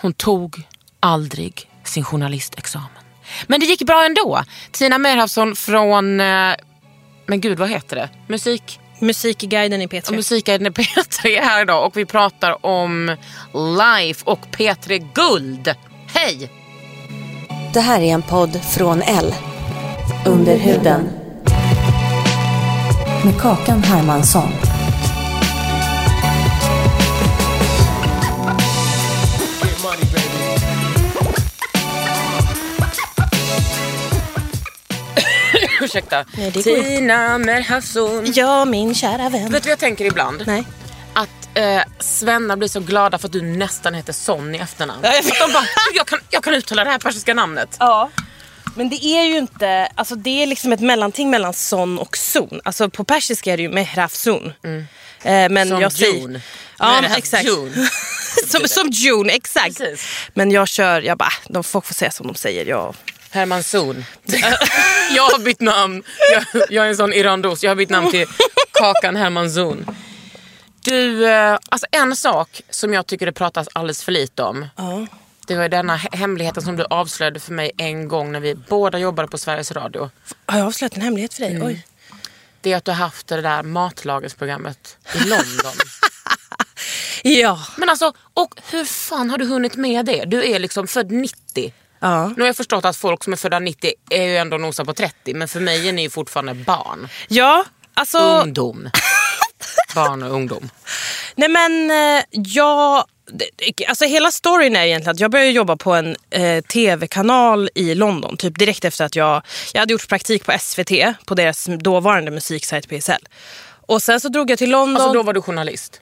Hon tog aldrig sin journalistexamen. Men det gick bra ändå. Tina Merhavsson från, eh, men gud vad heter det? Musik? Musikguiden i P3. Musikguiden i P3 är här idag och vi pratar om Life och P3 Guld. Hej! Det här är en podd från L. Under huden. Med Kakan Hermansson. Ursäkta. Nej, det går Tina Merhavsson. Ja, min kära vän. Vet du vad jag tänker ibland? Nej. Att eh, svennar blir så glada för att du nästan heter Son i efternamn. De bara, "Du, jag kan, jag kan uttala det här persiska namnet. Ja. Men det är ju inte, alltså det är liksom ett mellanting mellan son och zon. Alltså på persiska är det ju mehrafzon. Eh, men Mm. Som jag säger, June. Ja, exakt. June. som, som June, exakt. Precis. Men jag kör, jag bara, de folk får säga som de säger. Jag, Herman Zon. jag har bytt namn. Jag, jag är en sån irandos. Jag har bytt namn till Kakan Herman Zon. Du, eh, alltså en sak som jag tycker det pratas alldeles för lite om. Det var denna he- hemligheten som du avslöjade för mig en gång när vi båda jobbade på Sveriges Radio. har jag avslöjat en hemlighet för dig? Mm. Oj. Det är att du har haft det där matlagningsprogrammet i London. Ja. Men alltså, och hur fan har du hunnit med det? Du är liksom född 90. Ja. Nu har jag förstått att folk som är födda 90 är ju ändå nosar på 30 men för mig är ni ju fortfarande barn. Ja, alltså. Ungdom. Barn och ungdom. Nej men eh, jag... Alltså hela storyn är egentligen att jag började jobba på en eh, tv-kanal i London. Typ direkt efter att jag, jag hade gjort praktik på SVT, på deras dåvarande musiksajt PSL. Och sen så drog jag till London. Alltså då var du journalist.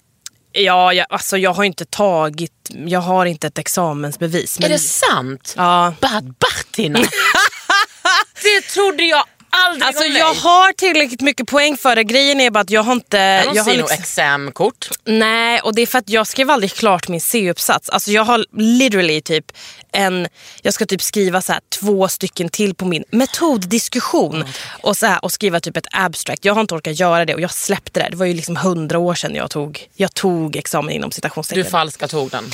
Ja, jag, alltså jag har inte tagit, jag har inte ett examensbevis. Är Men, det sant? Ja. Bad Battina. det trodde jag aldrig Alltså dig. jag har tillräckligt mycket poäng för det. Grejen är bara att jag har inte... Jag Jag har liksom, examkort. Nej, och det är för att jag skrev aldrig klart min C-uppsats. Alltså jag har literally typ en, jag ska typ skriva så här två stycken till på min metoddiskussion och, så här, och skriva typ ett abstract. Jag har inte orkat göra det och jag släppte det. Det var ju liksom hundra år sedan jag tog, jag tog examen inom Du citationstecken. falska tog den.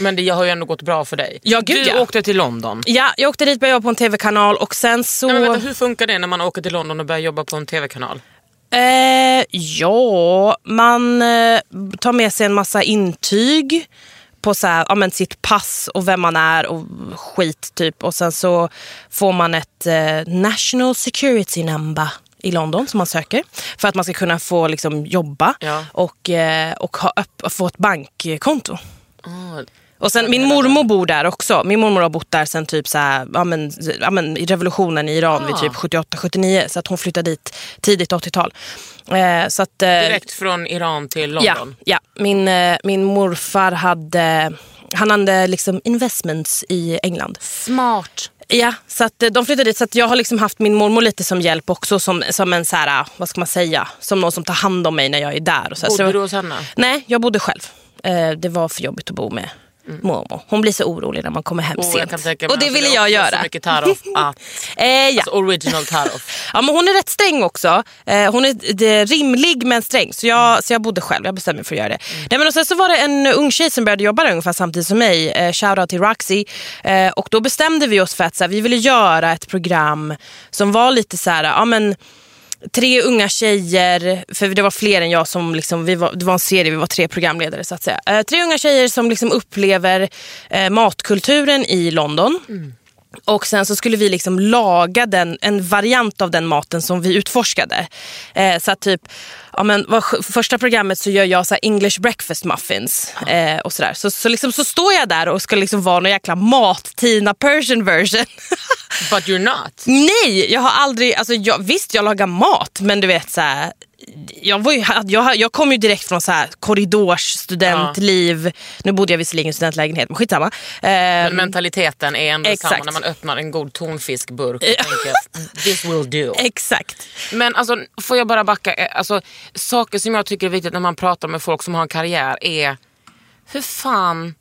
Men det har ju ändå gått bra för dig. Ja, gud, du ja. åkte till London. Ja, jag åkte dit, började jobba på en tv-kanal och sen så... Nej, men vänta, hur funkar det när man åker till London och börjar jobba på en tv-kanal? Eh, ja, man eh, tar med sig en massa intyg på så här, ja, men sitt pass och vem man är och skit typ. Och sen så får man ett eh, National Security Number i London som man söker för att man ska kunna få liksom, jobba Ja. och, eh, och ha upp, få ett bankkonto. Ah, Och sen, min mormor bor där också. Min mormor har bott där sen typ så här, ja, men, ja, men, i revolutionen i Iran vid Ah. typ 78-79. Så att hon flyttade dit tidigt 80-tal. Eh, så att, eh, direkt från Iran till ja, London? ja. Min, eh, min morfar hade, han hade liksom investments i England. Smart. Ja, så att eh, de flyttade dit. Så att jag har liksom haft min mormor lite som hjälp också. Som, som en så här, vad ska man säga, som någon som tar hand om mig när jag är där. Och så. Bodde så, du hos henne? Nej, jag bodde själv. Eh, det var för jobbigt att bo med mormor. Hon blir så orolig när man kommer hem Oh, sent. och det ville jag göra. Så mycket taroff att, Eh, ja. alltså original taroff. ja, men hon är rätt sträng också. Eh, hon är det, rimlig men sträng. Så jag, så jag bodde själv. Jag bestämde mig för att göra det. Nej, men och sen så var det en ung tjej som började jobba där ungefär samtidigt som mig. Eh, Shoutout till Roxy. Eh, och då bestämde vi oss för att så här, vi ville göra ett program som var lite så här, ja men tre unga tjejer, för det var fler än jag som, liksom, vi var, det var en serie, vi var tre programledare så att säga. Eh, tre unga tjejer som liksom upplever eh, matkulturen i London. Mm. Och sen så skulle vi liksom laga den, en variant av den maten som vi utforskade. Eh, så att typ, ja men, första programmet så gör jag så English breakfast muffins. Eh, och sådär. Så, så, liksom, så står jag där och ska liksom vara någon jäkla mat-Tina Persian version. But you're not. Nej, jag har aldrig, alltså jag, visst jag lagar mat men du vet så här, jag, var ju, jag, jag kom ju direkt från så här korridors studentliv. Nu bodde jag visserligen i en studentlägenhet men skitsamma. Men Eh, mentaliteten är ändå Exakt. samma när man öppnar en god tonfiskburk och tänker this will do. exakt. Men alltså, får jag bara backa? Eh, Alltså, saker som jag tycker är viktigt när man pratar med folk som har en karriär är hur fan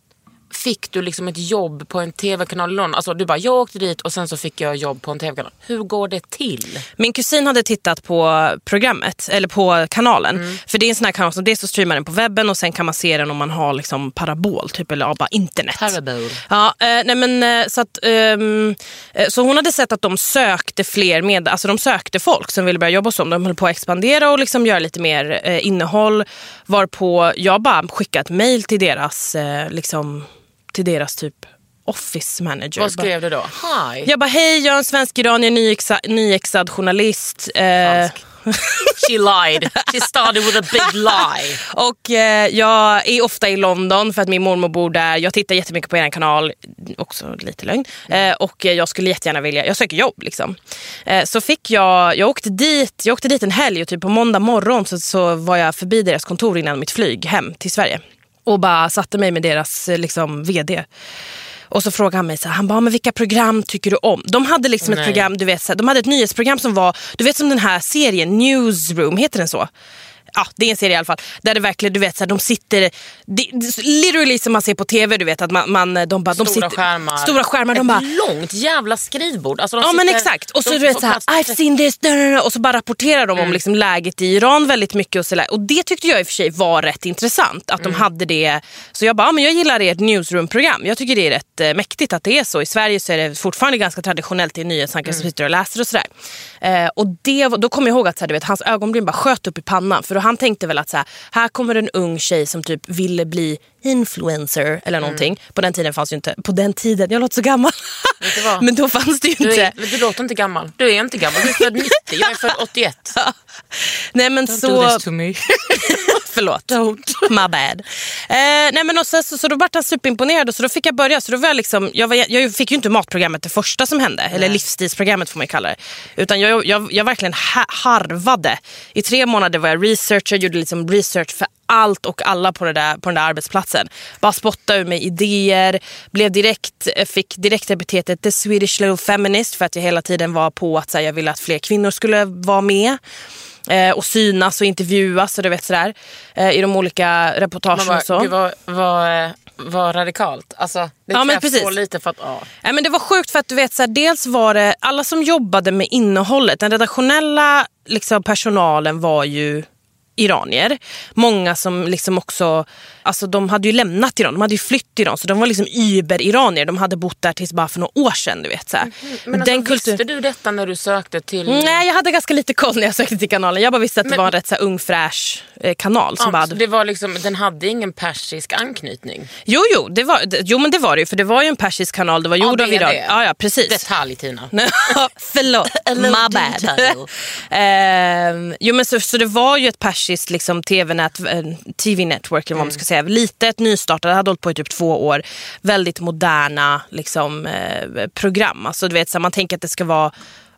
fick du liksom ett jobb på en tv-kanal? Alltså, du bara, jag åkte dit och sen så fick jag jobb på en tv-kanal. Hur går det till? Min kusin hade tittat på programmet, eller på kanalen. Mm. För det är en sån här kanal som dels så streamar den på webben och sen kan man se den om man har liksom parabol typ, eller ja, bara internet. Parabol. Ja, eh, nej men, eh, så, att, eh, så hon hade sett att de sökte fler med, alltså de sökte folk som ville börja jobba hos dem. De höll på att expandera och liksom göra lite mer eh, innehåll. Varpå jag bara skickade ett mail till deras, eh, liksom, till deras typ office manager. Vad skrev du då? Hi. jag bara, hej jag är en svensk iranier, nyexa, nyexad journalist. Eh, She lied. She started with a big lie. och eh, jag är ofta i London för att min mormor bor där. Jag tittar jättemycket på er kanal, också lite lögn. Eh, och jag skulle jättegärna vilja, jag söker jobb liksom. Eh, så fick jag, jag åkte dit, jag åkte dit en helg och typ på måndag morgon så, så var jag förbi deras kontor innan mitt flyg hem till Sverige. Och bara satte mig med deras eh, liksom, vd. Och så frågade han mig, så här, han bara, men vilka program tycker du om? De hade liksom ett Nej. program, du vet, så här, de hade ett nyhetsprogram som var, du vet som den här serien Newsroom, heter den så? Ja, det är en serie i alla fall. Där det verkligen, du vet, så här, de sitter, det, literally som man ser på tv, du vet att man, man de bara, de Stora sitter, skärmar. Stora skärmar, Ett de bara, långt jävla skrivbord. Alltså, de Ja men sitter- exakt. Och så de du vet så här, I've seen this, och så bara rapporterar de om liksom läget i Iran väldigt mycket. Och, så där. och det tyckte jag i och för sig var rätt intressant. Att de hade det. Så jag bara, ja, men jag gillar ert newsroom-program. Jag tycker det är rätt eh, mäktigt att det är så. I Sverige så är det fortfarande ganska traditionellt. Är nyhetsankare som sitter och läser och sådär. Eh, och det, då kommer jag ihåg att så här, du vet, hans ögonbryn bara sköt upp i pannan. För då han tänkte väl att så här, här kommer en ung tjej som typ ville bli influencer eller någonting. På den tiden fanns ju inte, på den tiden, jag låter så gammal. Men då fanns det ju Du, inte. är, men du låter inte gammal. Du är inte gammal. Du är född 90. Jag är född 81. Nej men Don't så... do this to me. Förlåt. My bad. Eh, nej men och så, så, då vart han superimponerad och så då fick jag börja. Så då var jag, liksom, jag, var, jag fick ju inte matprogrammet det första som hände. Eller livsstilsprogrammet får man ju kalla det. Utan jag, jag, jag verkligen ha, harvade. I tre månader var jag researcher, gjorde liksom research för allt och alla på, det där, på den där arbetsplatsen. Bara spotta ur mig idéer. Blev direkt, eh, fick direkt epitetet the Swedish little feminist för att jag hela tiden var på att här, jag ville att fler kvinnor skulle vara med. Eh, och synas och intervjuas och du vet sådär. Eh, I de olika reportagen bara, och så. gud vad, vad, vad radikalt. Alltså, det Ja, men krävs så precis. lite för att... Ja. Nej, men det var sjukt för att du vet, så här, dels var det alla som jobbade med innehållet, den redaktionella liksom, personalen var ju iranier. Många som liksom också, alltså de hade ju lämnat Iran, de hade ju flytt Iran så de var liksom über-iranier. De hade bott där tills bara för några år sedan. Du vet, så här. Men alltså, kultur- Visste du detta när du sökte till... Nej, jag hade ganska lite koll när jag sökte till kanalen. Jag bara visste att det Men- var en rätt så här, ung fräsch eh, kanal. Som Ja, bara hade... det var liksom, den hade ingen persisk anknytning. Jo, jo, det var, det, jo, men det var det ju. För det var ju en persisk kanal. Det var gjord det av Iran. det. Ja, ja, precis. Detalj Tina. Förlåt, my bad. Ehm, jo, men så, så det var ju ett persiskt liksom, TV-nät, eh, TV-network, eller vad man ska säga. Litet, nystartat, hade hållit på i typ två år. Väldigt moderna liksom, eh, program. Alltså, du vet, så här, man tänker att det ska vara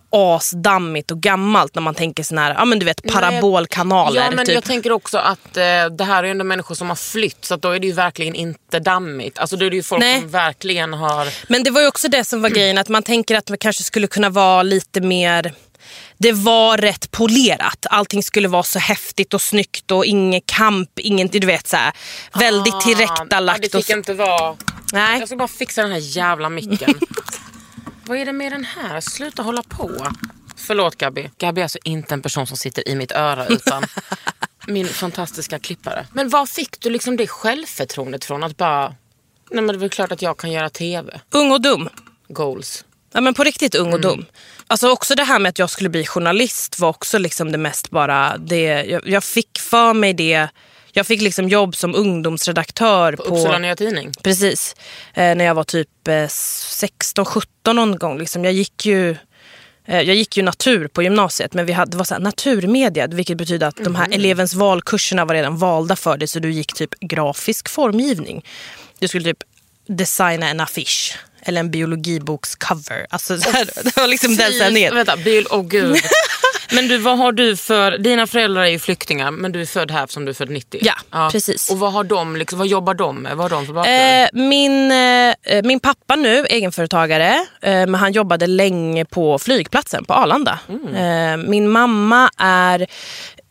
asdammigt och gammalt när man tänker sån här, ja men du vet parabolkanaler. Ja men typ. jag tänker också att eh, det här är ju ändå människor som har flytt så då är det ju verkligen inte dammigt. Alltså då är det ju folk Nej. som verkligen har... Men det var ju också det som var grejen, att man tänker att man kanske skulle kunna vara lite mer... Det var rätt polerat. Allting skulle vara så häftigt och snyggt och ingen kamp, ingen, du vet så här, väldigt Ah, tillrättalagt. ja, det fick inte vara... Nej. Jag ska bara fixa den här jävla micken. Vad är det med den här? Sluta hålla på. Förlåt Gabi. Gabi är alltså inte en person som sitter i mitt öra utan min fantastiska klippare. Men var fick du liksom det självförtroendet från att bara... Nej men det är väl klart att jag kan göra TV. Ung och dum. Goals. Ja, men på riktigt ung och dum. Alltså också det här med att jag skulle bli journalist var också liksom det mest bara... Det, jag, jag fick för mig det. Jag fick liksom jobb som ungdomsredaktör på... Uppsala Nya Tidning. Precis. Eh, när jag var typ eh, 16-17 någon gång. Liksom. Jag, gick ju, eh, jag gick ju natur på gymnasiet men vi hade, det var så här, naturmedia vilket betyder att de här elevens valkurserna var redan valda för dig så du gick typ grafisk formgivning. Du skulle typ designa en affisch eller en biologibokscover. Alltså, så här, det var liksom den. Vänta, åh gud. men du, vad har du för, dina föräldrar är ju flyktingar men du är född här som du är född 90. Ja, precis. Och vad, har de, liksom, vad jobbar de med? Vad har de för bakgrund? Eh, min, eh, min pappa nu, egenföretagare, eh, men han jobbade länge på flygplatsen på Arlanda. Eh, min mamma är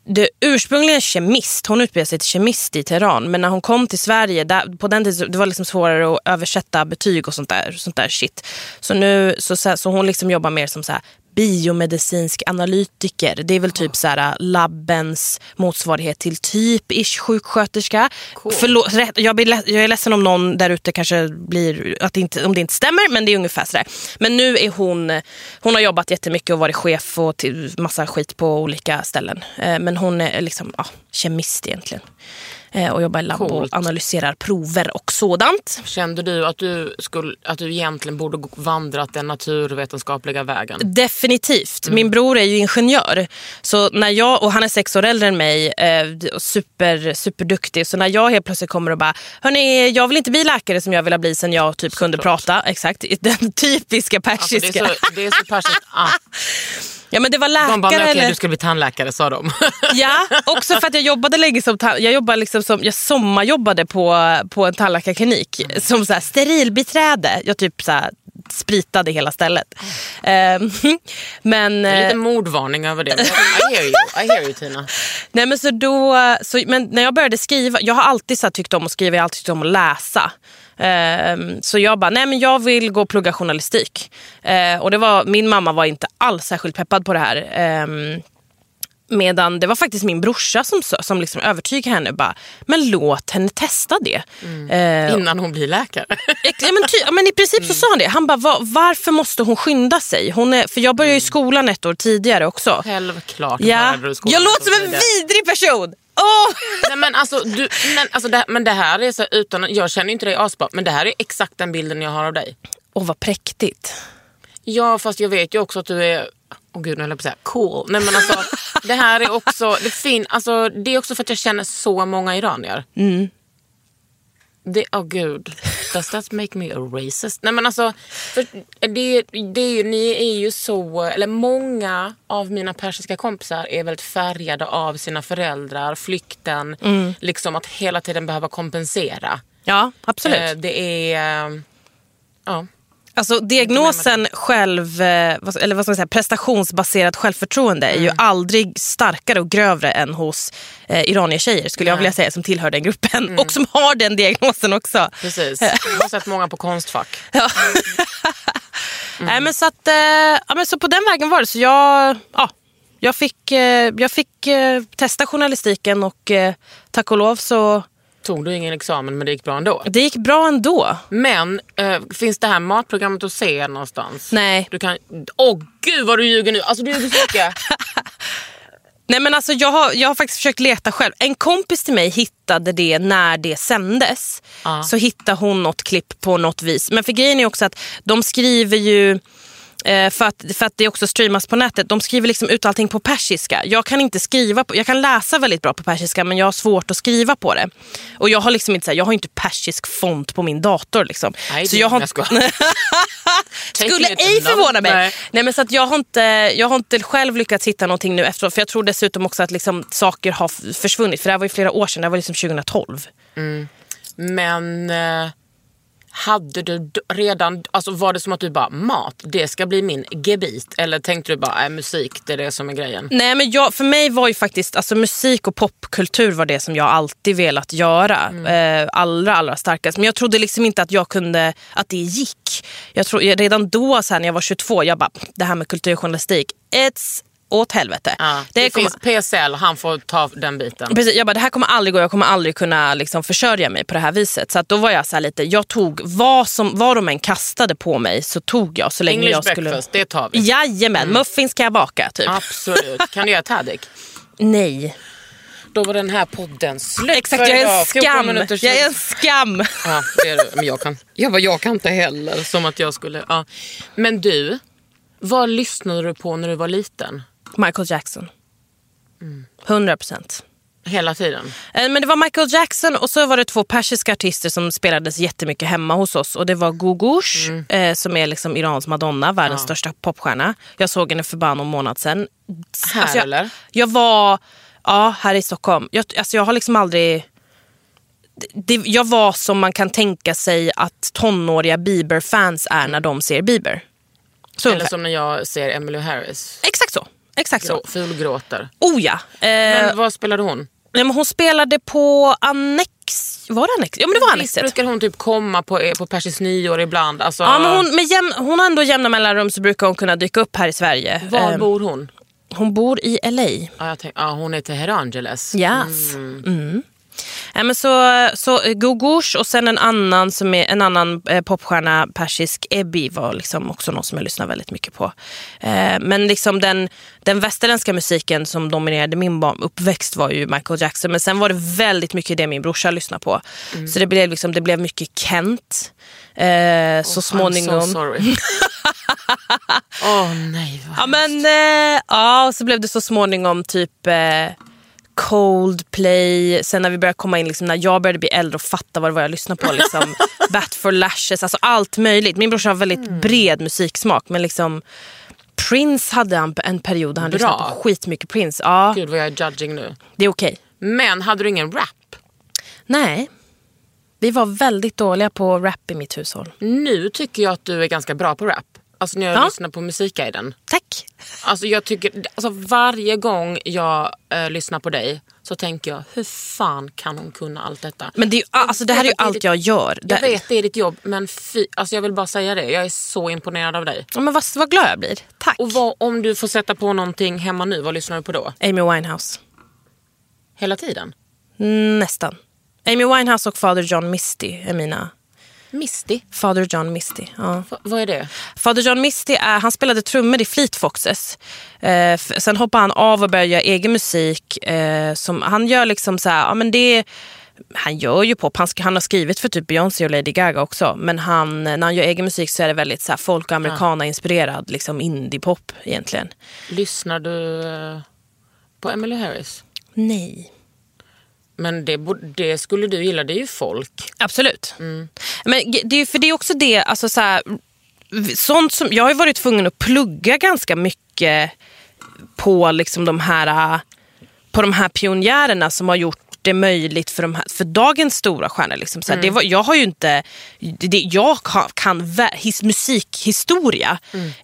det, ursprungligen kemist. Hon utbildade sig till kemist i Teheran. Men när hon kom till Sverige, där, på den tiden det var liksom svårare att översätta betyg och sånt där, sånt där shit. Så nu så, så, så hon liksom jobbar mer som så här, biomedicinsk analytiker. Det är väl typ så här, labbens motsvarighet till typ ish sjuksköterska. Förlåt, rätt- jag, blir, jag är ledsen om någon där ute kanske blir, att det inte, om det inte stämmer, men det är ungefär sådär. Men nu är hon, hon har jobbat jättemycket och varit chef och till massa skit på olika ställen. Eh, Men hon är liksom ja, kemist egentligen. Eh, Och jobbar i labb Coolt. och analyserar prover och sådant. Kände du att du, skulle, att du egentligen borde vandrat den naturvetenskapliga vägen? Definitivt. Mm. Min bror är ju ingenjör. Så när jag, och han är sex år äldre än mig eh, och super, superduktig. Så när jag helt plötsligt kommer och bara, hörni jag vill inte bli läkare som jag ville bli sen jag typ kunde prata. Exakt, den typiska Alltså, det, persiska. är så, det är så persiskt. Ah. Ja men det var läkare De bara, okej eller... du ska bli tandläkare sa de. Ja, också för att jag jobbade länge som, jag jobbade liksom som, jag sommarjobbade på, på en tandläkarklinik som så här sterilbiträde. Jag typ så här spritade hela stället. Ehm, men, Det är eh, lite mordvarning över det. I hear you, I hear you Tina. Nej, men så då, så, men när jag började skriva, jag har alltid så här, tyckt om att skriva, jag har alltid tyckt om att läsa. Ehm, så jag bara, nej men jag vill gå och plugga journalistik. Eh, och det var, min mamma var inte alls särskilt peppad på det här. Ehm, medan det var faktiskt min brorsa som, som liksom övertygade henne. Bara, men låt henne testa det. Eh, Innan hon blir läkare. Ja, men, ty, men I princip så sa han det. Han bara, "Va- varför måste hon skynda sig? Hon är, för jag började ju skolan ett år tidigare också. Självklart. Ja. Jag låter som en vidrig person! Åh! Nej, men, alltså, du, men, alltså, det, men det här är så utan, jag känner inte dig asbra men det här är exakt den bilden jag har av dig. Åh, vad präktigt. Ja fast jag vet ju också att du är, åh gud nu höll jag på att säga cool. Nej men alltså det här är också, det, fin, alltså, det är också för att jag känner så många iranier. Det, åh gud, does that make me a racist? Nej men alltså, för det, det är ju, ni är ju så, eller många av mina persiska kompisar är väldigt färgade av sina föräldrar, flykten, liksom att hela tiden behöva kompensera. Ja, absolut. Eh, det är, ja. Alltså diagnosen själv, eh, eller vad ska man säga, prestationsbaserat självförtroende är ju Mm. aldrig starkare och grövre än hos eh, iranier-tjejer skulle jag vilja säga som tillhör den gruppen och som har den diagnosen också. Precis. Jag har sett många på Konstfack. Ja. Nej, men så, att, eh, ja, men så på den vägen var det. Så jag, ja, jag fick, eh, jag fick eh, testa journalistiken och eh, tack och lov så Tog du ingen examen men det gick bra ändå. det gick bra ändå. Men eh, finns det här matprogrammet att se någonstans? Nej. Du kan... Åh gud vad du ljuger nu! Alltså du ljuger så mycket. Nej men alltså jag har, jag har faktiskt försökt leta själv. En kompis till mig hittade det när det sändes. Så hittade hon något klipp på något vis. Men för grejen är också att de skriver ju för att, för att det också streamas på nätet. De skriver liksom ut allting på persiska. Jag kan inte skriva på, jag kan läsa väldigt bra på persiska men jag har svårt att skriva på det. Och jag har liksom inte, här, jag har inte persisk font på min dator. Liksom. Nej, så jag har, jag skulle ej förvåna mig. Nej. Nej. men så att jag, har inte, jag har inte själv lyckats hitta någonting nu efteråt. För jag tror dessutom också att liksom saker har försvunnit. För det här var ju flera år sedan, det här var liksom 2012. Men eh, hade du redan, alltså var det som att du bara mat, det ska bli min gebit? Eller tänkte du bara, äh, musik det är det som är grejen? Nej men jag, för mig var ju faktiskt alltså musik och popkultur var det som jag alltid velat göra. Eh, allra allra starkast. Men jag trodde liksom inte att jag kunde, att det gick. Jag tror, redan då så här, när jag var 22, jag bara, det här med kulturjournalistik, it's åt helvete. Ja, det det kommer, finns PSL, han får ta den biten. Precis, jag bara, det här kommer aldrig gå, jag kommer aldrig kunna liksom, försörja mig på det här viset. Så då var jag så lite, jag tog vad, som, vad de än kastade på mig så tog jag så länge English jag skulle... breakfast, det tar vi. Jajamän, muffins kan jag baka typ. Absolut. Kan du göra taddik? Nej. Då var den här podden slut Exakt, jag är en idag. 14 skam. Jag är en skam. Ja, det är du. Men jag kan, jag, bara, jag kan inte heller. Som att jag skulle... Ja. Men du, vad lyssnade du på när du var liten? Michael Jackson. 100 procent. Hela tiden? Eh, Men det var Michael Jackson och så var det två persiska artister som spelades jättemycket hemma hos oss. Och Det var Gugush eh, som är liksom Irans Madonna, världens största popstjärna. Jag såg henne för bara någon månad sedan. Här, jag, eller? Jag var ja, här i Stockholm. Jag, alltså jag har liksom aldrig... Det, jag var som man kan tänka sig att tonåriga Bieber-fans är när de ser Bieber. Så Eller ungefär. som när jag ser Emmylou Harris. Exakt så. Exakt så. Grå, fulgråter. Oh ja. Eh, Men vad spelade hon? nej, men hon spelade på Annex. Var det Annex? Ja men det var Visst Annexet. brukar hon typ komma på, eh, på persiskt nyår ibland? Alltså, Ja, men hon, med jäm, hon har ändå jämna mellanrum så brukar hon kunna dyka upp här i Sverige. Var Eh, bor hon? hon bor i LA. Ja, jag tänk, ja, hon är Teherangeles. Yes. Mm. Ja, men så, så eh, Gugush och sen en annan som är en annan eh, popstjärna, persisk Ebbi var liksom också någon som jag lyssnar väldigt mycket på. Eh, men liksom den, den västerländska musiken som dominerade min uppväxt var ju Michael Jackson. Men sen var det väldigt mycket det min brorsa lyssnade på. Så det blev, liksom, det blev mycket Kent. Eh, så småningom. I'm so sorry. Åh nej. Vad... Ja men eh, ja, så blev det så småningom typ eh, Coldplay. Sen när vi började komma in, liksom, när jag började bli äldre och fatta vad det var jag lyssnade på. Liksom, Bat for lashes, alltså allt möjligt. Min brorsa har väldigt bred musiksmak men liksom Prince hade en, en period där han Bra. lyssnade på skitmycket Prince. Ja, Gud vad jag är judging nu. det är okej. Men hade du ingen rap? Nej, vi var väldigt dåliga på rap i mitt hushåll. Nu tycker jag att du är ganska bra på rap. Alltså när jag Ja. lyssnar på Musikguiden. Tack. Alltså jag tycker, alltså varje gång jag eh, lyssnar på dig så tänker jag, hur fan kan hon kunna allt detta? Men det, är, ju- alltså, det här är ju allt jag gör. Jag vet det är ditt jobb men fy, alltså jag vill bara säga det. Jag är så imponerad av dig. Ja, men vad, vad glad jag blir. Tack. Och vad, om du får sätta på någonting hemma nu, vad lyssnar du på då? Amy Winehouse. Hela tiden? Mm, Nästan. Amy Winehouse och Father John Misty är mina... Misty? Father John Misty, ja. Va, vad är det? Father John Misty är, han spelade trummor i Fleet Foxes. Eh, f- sen hoppade han av och började göra egen musik. Eh, som, han gör liksom så här, ja men det han gör ju pop, han, han har skrivit för typ Beyoncé och Lady Gaga också. Men han, när han gör egen musik så är det väldigt så här, folk och americana-inspirerad, liksom indie-pop egentligen. Lyssnar du eh, på Emily Harris? Nej. Men det, det skulle du gilla, det är ju folk. Absolut. Men ge- det för det är också det, alltså så här, sånt som, jag har varit tvungen att plugga ganska mycket på liksom de här äh, på de här pionjärerna som har gjort det möjligt för, de här, för dagens stora stjärnor. Liksom. Så här, det var, jag har ju inte... Det, jag kan, his, musikhistoria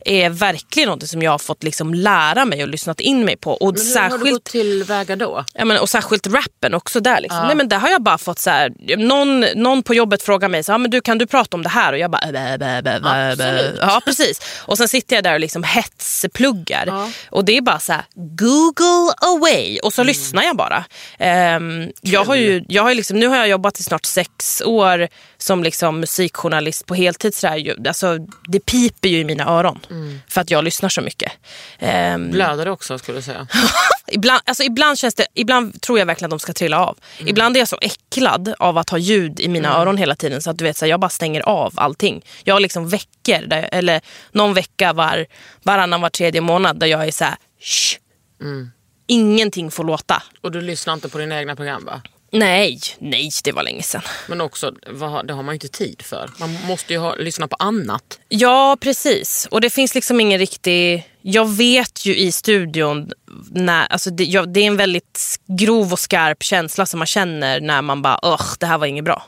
är verkligen något som jag har fått liksom lära mig och lyssnat in mig på. Och Men hur har du särskilt gått tillväga då? Ja, men, och särskilt rappen också där. Liksom. Nej, men där har jag bara fått så här, någon, någon på jobbet frågar mig så "Ah, men du, kan du prata om det här och jag bara bä, bä, bä, bä. Ja precis. Och sen sitter jag där och liksom hetspluggar. Och det är bara så här, google away och så lyssnar jag bara. Ehm, jag har ju, jag har liksom, nu har jag jobbat i snart sex år som liksom musikjournalist på heltid. Så där. Ju- Alltså, det piper ju i mina öron för att jag lyssnar så mycket. Ehm, Blöder du också skulle jag säga? Ibland, alltså ibland, känns det, ibland tror jag verkligen att de ska trilla av. Ibland är jag så äcklad av att ha ljud i mina öron hela tiden så att du vet, så här, jag bara stänger av allting. Jag har liksom veckor, där, eller någon vecka var, varannan var tredje månad där jag är så här, Shh. Ingenting får låta. Och du lyssnar inte på dina egna program va? Nej, nej det var länge sedan. Men också, vad, det har man ju inte tid för. Man måste ju ha, lyssna på annat. Ja, precis. Och det finns liksom ingen riktig... Jag vet ju i studion, när, alltså det, jag, det är en väldigt grov och skarp känsla som man känner när man bara, Ugh, det här var inget bra.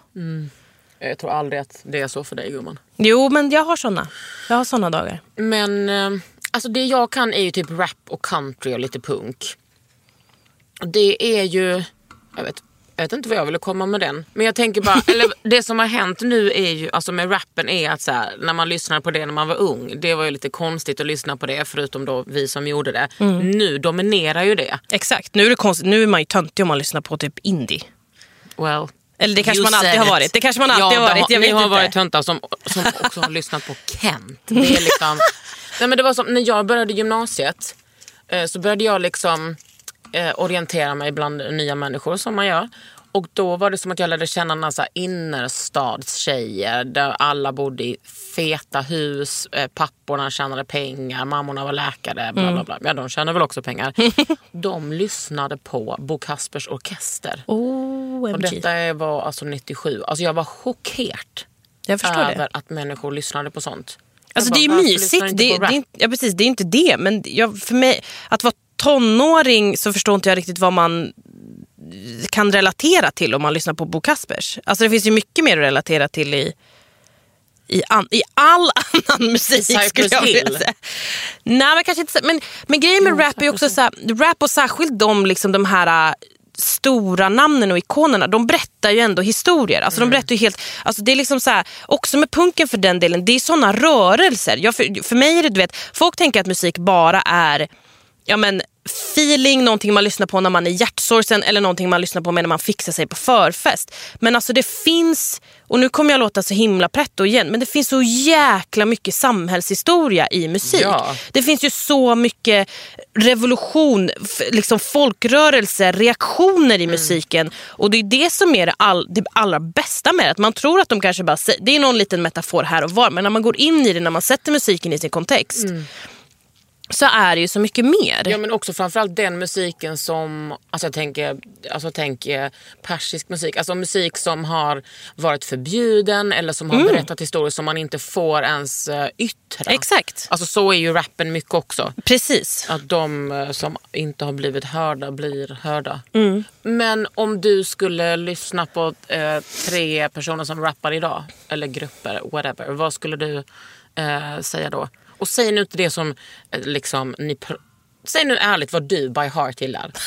Jag tror aldrig att det är så för dig gumman. Jo, men jag har såna. Jag har såna dagar. Men eh, alltså det jag kan är ju typ rap och country och lite punk. Det är ju, jag vet, Jag vet inte vad jag ville komma med den. Men jag tänker bara, eller det som har hänt nu är ju, alltså med rappen är att så här, när man lyssnade på det när man var ung, det var ju lite konstigt att lyssna på det förutom då vi som gjorde det. Mm. Nu dominerar ju det. Exakt, nu är, det konstigt. nu är man ju töntig om man lyssnar på typ indie. Well, Eller det kanske you man alltid har it. varit. Det kanske man alltid ja, har varit. Jag ni vet har inte. varit töntar som, som också har lyssnat på Kent. Det är liksom, nej men det var som, när jag började gymnasiet eh, så började jag liksom eh, orientera mig bland nya människor som man gör. Och då var det som att jag lärde känna några så här innerstadstjejer där alla bodde i feta hus, eh, papporna tjänade pengar, mammorna var läkare, bla bla bla. Ja, de tjänade väl också pengar. de lyssnade på Bo Kaspers Orkester. Och OMG. detta var alltså 97. Alltså jag var chockerad Jag förstår över det. att människor lyssnade på sånt. Alltså Jag det är bara, ju mysigt. Det, det, är ja, precis, det är inte det. Men jag, för mig, att vara tonåring så förstår inte jag riktigt vad man kan relatera till om man lyssnar på Bo Kaspers. Alltså det finns ju mycket mer att relatera till i, i, an, i all annan musik Cypress skulle jag vilja säga. Nej men kanske inte men, men grejen med rap är också så här, rap och särskilt de, liksom, de här äh, stora namnen och ikonerna, de berättar ju ändå historier. Alltså de berättar ju helt, alltså det är liksom så här, också med punken för den delen, det är såna rörelser. Jag, för, för mig är det, du vet, folk tänker att musik bara är ja, men, feeling, någonting man lyssnar på när man är hjärtsorgsen eller någonting man lyssnar på när man fixar sig på förfest. Men alltså det finns, och nu kommer jag låta så himla pretto igen, men det finns så jäkla mycket samhällshistoria i musik. Ja. Det finns ju så mycket revolution, liksom folkrörelse, reaktioner i musiken. Och det är det som är det, all, det allra bästa med det. Att man tror att de kanske bara det är någon liten metafor här och var, men när man går in i det, när man sätter musiken i sin kontext. Så är det ju så mycket mer. Ja men också framförallt den musiken som, alltså jag tänker, alltså jag tänker persisk musik, alltså musik som har varit förbjuden eller som har berättat historier som man inte får ens uh, yttra. Exakt. Alltså så är ju rappen mycket också. Precis. Att de eh, som inte har blivit hörda blir hörda. Mm. Men om du skulle lyssna på eh, tre personer som rappar idag, eller grupper, whatever. Vad skulle du eh, säga då? Och säg nu inte det som eh, liksom ni... Säg nu ärligt vad du by heart gillar.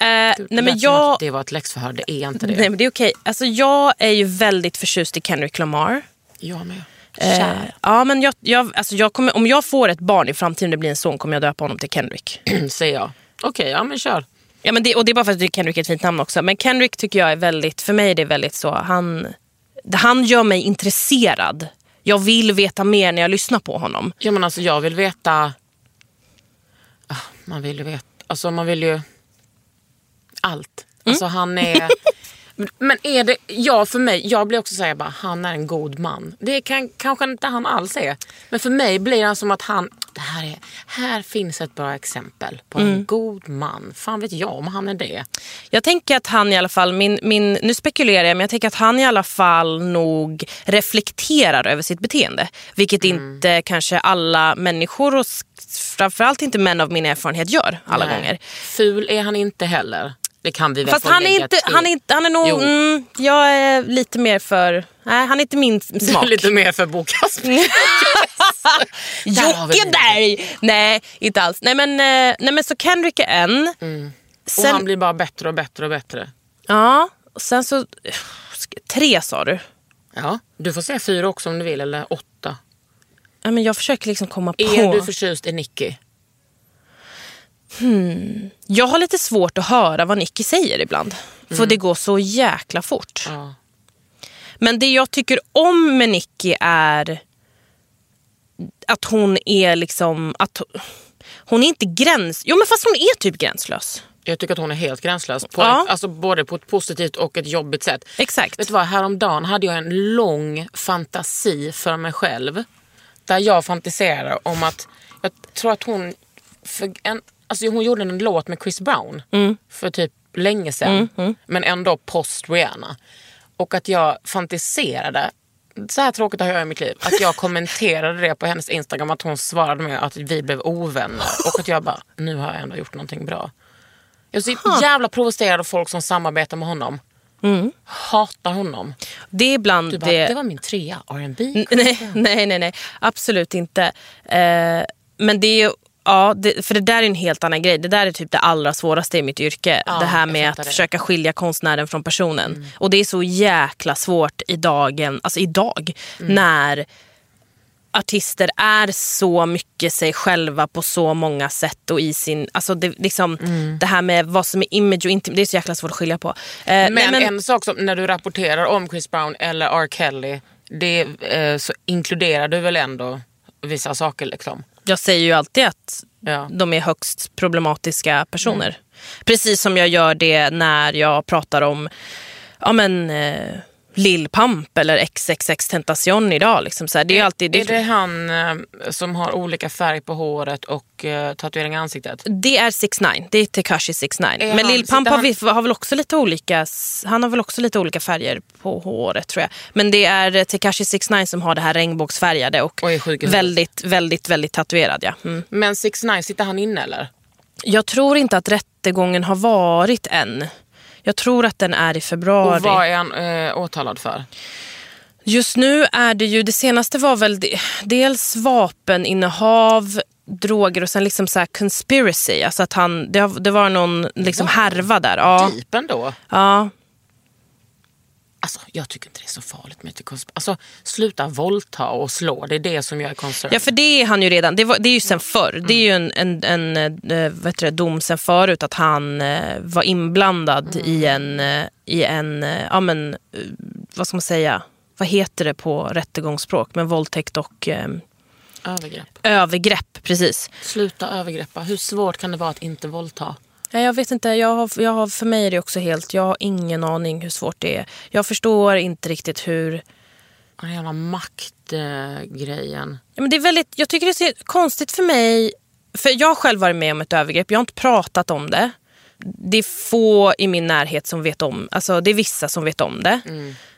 Eh, nej men jag... det var ett läxförhör, det är inte det. Nej men det är okej. Alltså jag är ju väldigt förtjust i Kendrick Lamar. Jag med. Eh, ja, men jag, jag, alltså jag kommer, om jag får ett barn i framtiden, det blir en son, kommer jag döpa honom till Kendrick. säger jag. Okej, ja men kör. Ja, men det, och det är bara för att Kendrick är ett fint namn också. Men Kendrick tycker jag är väldigt, för mig är det väldigt så, han, han gör mig intresserad. Jag vill veta mer när jag lyssnar på honom. Ja men alltså jag vill veta... Ah, Man vill ju veta... Alltså man vill ju... Allt. Alltså han är... Men är det... Ja för mig, jag blir också säga bara han är en god man. Det kan kanske inte han alls är. Men för mig blir han som att han... Det här, är, här finns ett bra exempel på en god man. Fan vet jag om han är det. Jag tänker att han i alla fall, min, min, nu spekulerar jag, men jag tänker att han i alla fall nog reflekterar över sitt beteende. Vilket inte kanske alla människor och framförallt inte män av min erfarenhet gör alla Nej. gånger. Ful är han inte heller. Det kan vi väl Fast han är, inte, han, är inte, han är nog, mm, jag är lite mer för, nej han är inte min smak. Lite mer för Bo Kasper. Jocke. Berg! Nej, inte alls. Nej men, eh, nej, men så Kendrick är en. Och Sen, han blir bara bättre och bättre och bättre. ja, och sen så... Tre sa du. Ja, du får säga fyra också om du vill, eller åtta. Ja, men jag försöker liksom komma på. Är du förtjust i Nicky? Jag har lite svårt att höra vad Nicky säger ibland. För det går så jäkla fort. Ja. Men det jag tycker om med Nicky är att hon är liksom... Att hon är inte gräns... Jo men fast hon är typ gränslös. Jag tycker att hon är helt gränslös. På Ja. ett, alltså både på ett positivt och ett jobbigt sätt. Exakt. Vet du vad, häromdagen hade jag en lång fantasi för mig själv. Där jag fantiserade om att, jag tror att hon, för en, alltså hon gjorde en låt med Chris Brown för typ länge sedan. Men ändå post Rihanna. Och att jag fantiserade, så här tråkigt har jag i mitt liv, att jag kommenterade det på hennes Instagram att hon svarade med att vi blev ovänner. Och att jag bara, nu har jag ändå gjort någonting bra. Jag är så jävla provocerad av folk som samarbetar med honom. Hatar honom. Det är ibland Du bara, det... det var min trea, R&B. Nej, nej, nej, nej, absolut inte. Eh, men det är Ja, det, för det där är en helt annan grej. Det där är typ det allra svåraste i mitt yrke. Ja, det här med att det. försöka skilja konstnären från personen. Och det är så jäkla svårt i dagen, alltså idag, när artister är så mycket sig själva på så många sätt och i sin, alltså det, liksom, det här med vad som är image och inte, det är så jäkla svårt att skilja på. Eh, Men, nej, men- en sak som när du rapporterar om Chris Brown eller R. Kelly, det, eh, så inkluderar du väl ändå vissa saker liksom? Jag säger ju alltid att Ja. de är högst problematiska personer. Precis som jag gör det när jag pratar om ja, men, eh, Lil Pump eller XXX Tentacion idag. Liksom så här. Det är, alltid, det, Är det han eh, som har olika färg på håret och eh, tatuering i ansiktet? det är 6 9 det är Tekashi 6 9 Är Men han- Lil Pump har, vi, har väl också lite olika Han har väl också lite olika färger på håret tror jag. Men det är eh, Tekashi 6 9 som har det här regnbågsfärgade och, Och huvudet. väldigt, väldigt, väldigt tatuerad. Ja. Mm. Men 6 9 sitter han inne eller? Jag tror inte att rättegången har varit än. Jag tror att den är i februari. Och vad är han eh, åtalad för? Just nu är det ju, det senaste var väl de, dels vapeninnehav, droger och sen liksom så här conspiracy. Alltså att han, det, det var någon liksom härva där. Ja, Deep ändå? ja. Alltså, jag tycker inte det är så farligt med Alltså, sluta våldta och slå. Det är det som jag är concerned. ja, för det är han ju redan. Det, var, det är ju sen förr. Det är ju en, en, en eh, heter det, dom sen förut att han eh, var inblandad i en, eh, i en eh, ja men, vad ska man säga, vad heter det på rättegångsspråk, med våldtäkt och eh, Övergrepp. övergrepp. Precis. Sluta övergreppa. Hur svårt kan det vara att inte våldta? Nej, jag vet inte. Jag har, jag har, för mig är det också helt... Jag har ingen aning hur svårt det är. Jag förstår inte riktigt hur... Den jävla maktgrejen. Ja, men det är väldigt, jag tycker det är konstigt för mig. För Jag har själv varit med om ett övergrepp. Jag har inte pratat om det. Det är få i min närhet som vet om Alltså Det är vissa som vet om det.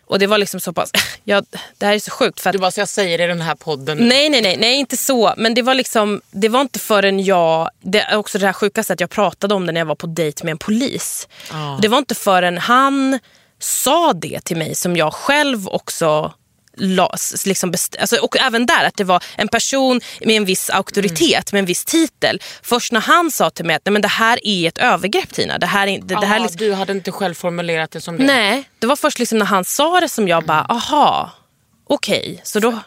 Och det var liksom så pass... Ja, det här är så sjukt. För att, Du bara, så jag säger det i den här podden. Nej, nej, nej, nej, inte så. Men det var liksom, det var inte förrän jag, det är också det här sjukaste att jag pratade om det när jag var på dejt med en polis. Och Det var inte förrän han sa det till mig som jag själv också la, s- liksom best, alltså, och även där att det var en person med en viss auktoritet, med en viss titel. Först när han sa till mig att Nej, men det här är ett övergrepp Tina. Det här är, det, det här är Ah, liksom, Du hade inte själv formulerat det som det. Nej, det var först liksom när han sa det som jag bara, aha, okej. Så då...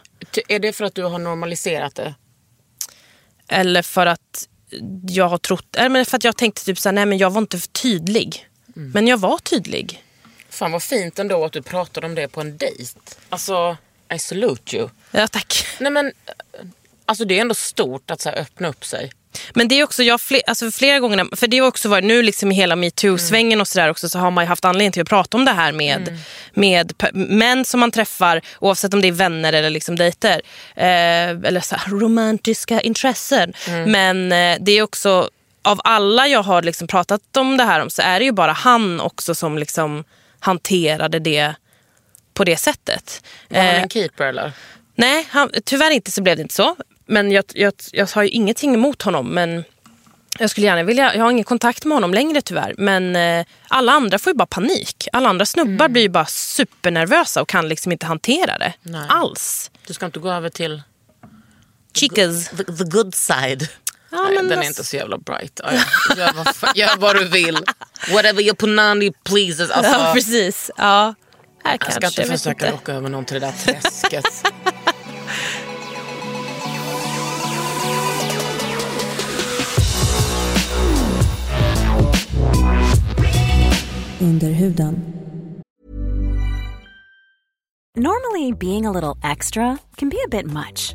Är det för att du har normaliserat det? Eller för att jag har trott, eller för att jag tänkte typ såhär, nej men jag var inte för tydlig. Men jag var tydlig. Fan vad fint ändå att du pratade om det på en dejt. Alltså, I salute you. Ja tack. Nej men, eh, alltså det är ändå stort att så här, öppna upp sig. Men det är också, jag fler, alltså flera gånger, för det har också varit nu liksom i hela metoo-svängen och sådär också så har man haft anledning till att prata om det här med, med pe- män som man träffar oavsett om det är vänner eller liksom dejter. Eh, eller så här, romantiska intressen. Men eh, det är också, av alla jag har liksom pratat om det här om så är det ju bara han också som liksom hanterade det på det sättet. Var han Eh, en keeper eller? Nej, han, tyvärr inte så blev det inte så. Men jag, jag, jag har ju ingenting emot honom. Men jag skulle gärna vilja, jag har ingen kontakt med honom längre tyvärr. Men eh, alla andra får ju bara panik. Alla andra snubbar blir ju bara supernervösa och kan liksom inte hantera det. Nej. Alls. Du ska inte gå över till Chicas. the, the good side. Ja, Nej, men den är alltså- inte så jävla bright. Gör, vad, gör vad du vill. Whatever your punani pleases. Alltså, Ja, precis. Ja. Här jag kanske, ska inte försöka inte. locka över någon till det där träsket. Under huden. Normally, being a little extra can be a bit much,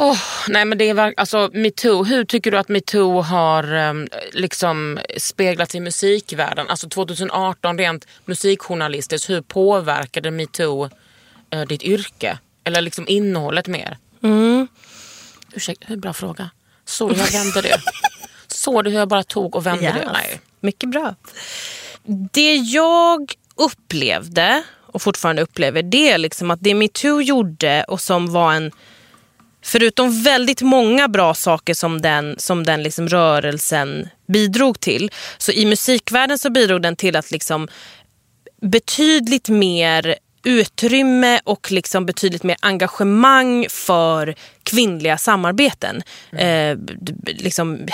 Åh, nej men det är alltså metoo. Hur tycker du att metoo har um, liksom speglats i musikvärlden? Alltså 2018 rent musikjournalistiskt, hur påverkade metoo uh, ditt yrke? Eller liksom innehållet mer? Mm. Ursäkta, bra fråga. Såg du hur jag vände det? Såg du hur jag bara tog och vände det? Yes. Nej. Mycket bra. Det jag upplevde och fortfarande upplever det är liksom att det metoo gjorde och som var en Förutom väldigt många bra saker som den, som den liksom rörelsen bidrog till så i musikvärlden så bidrog den till att liksom betydligt mer utrymme och liksom betydligt mer engagemang för kvinnliga samarbeten. Eh, d- liksom,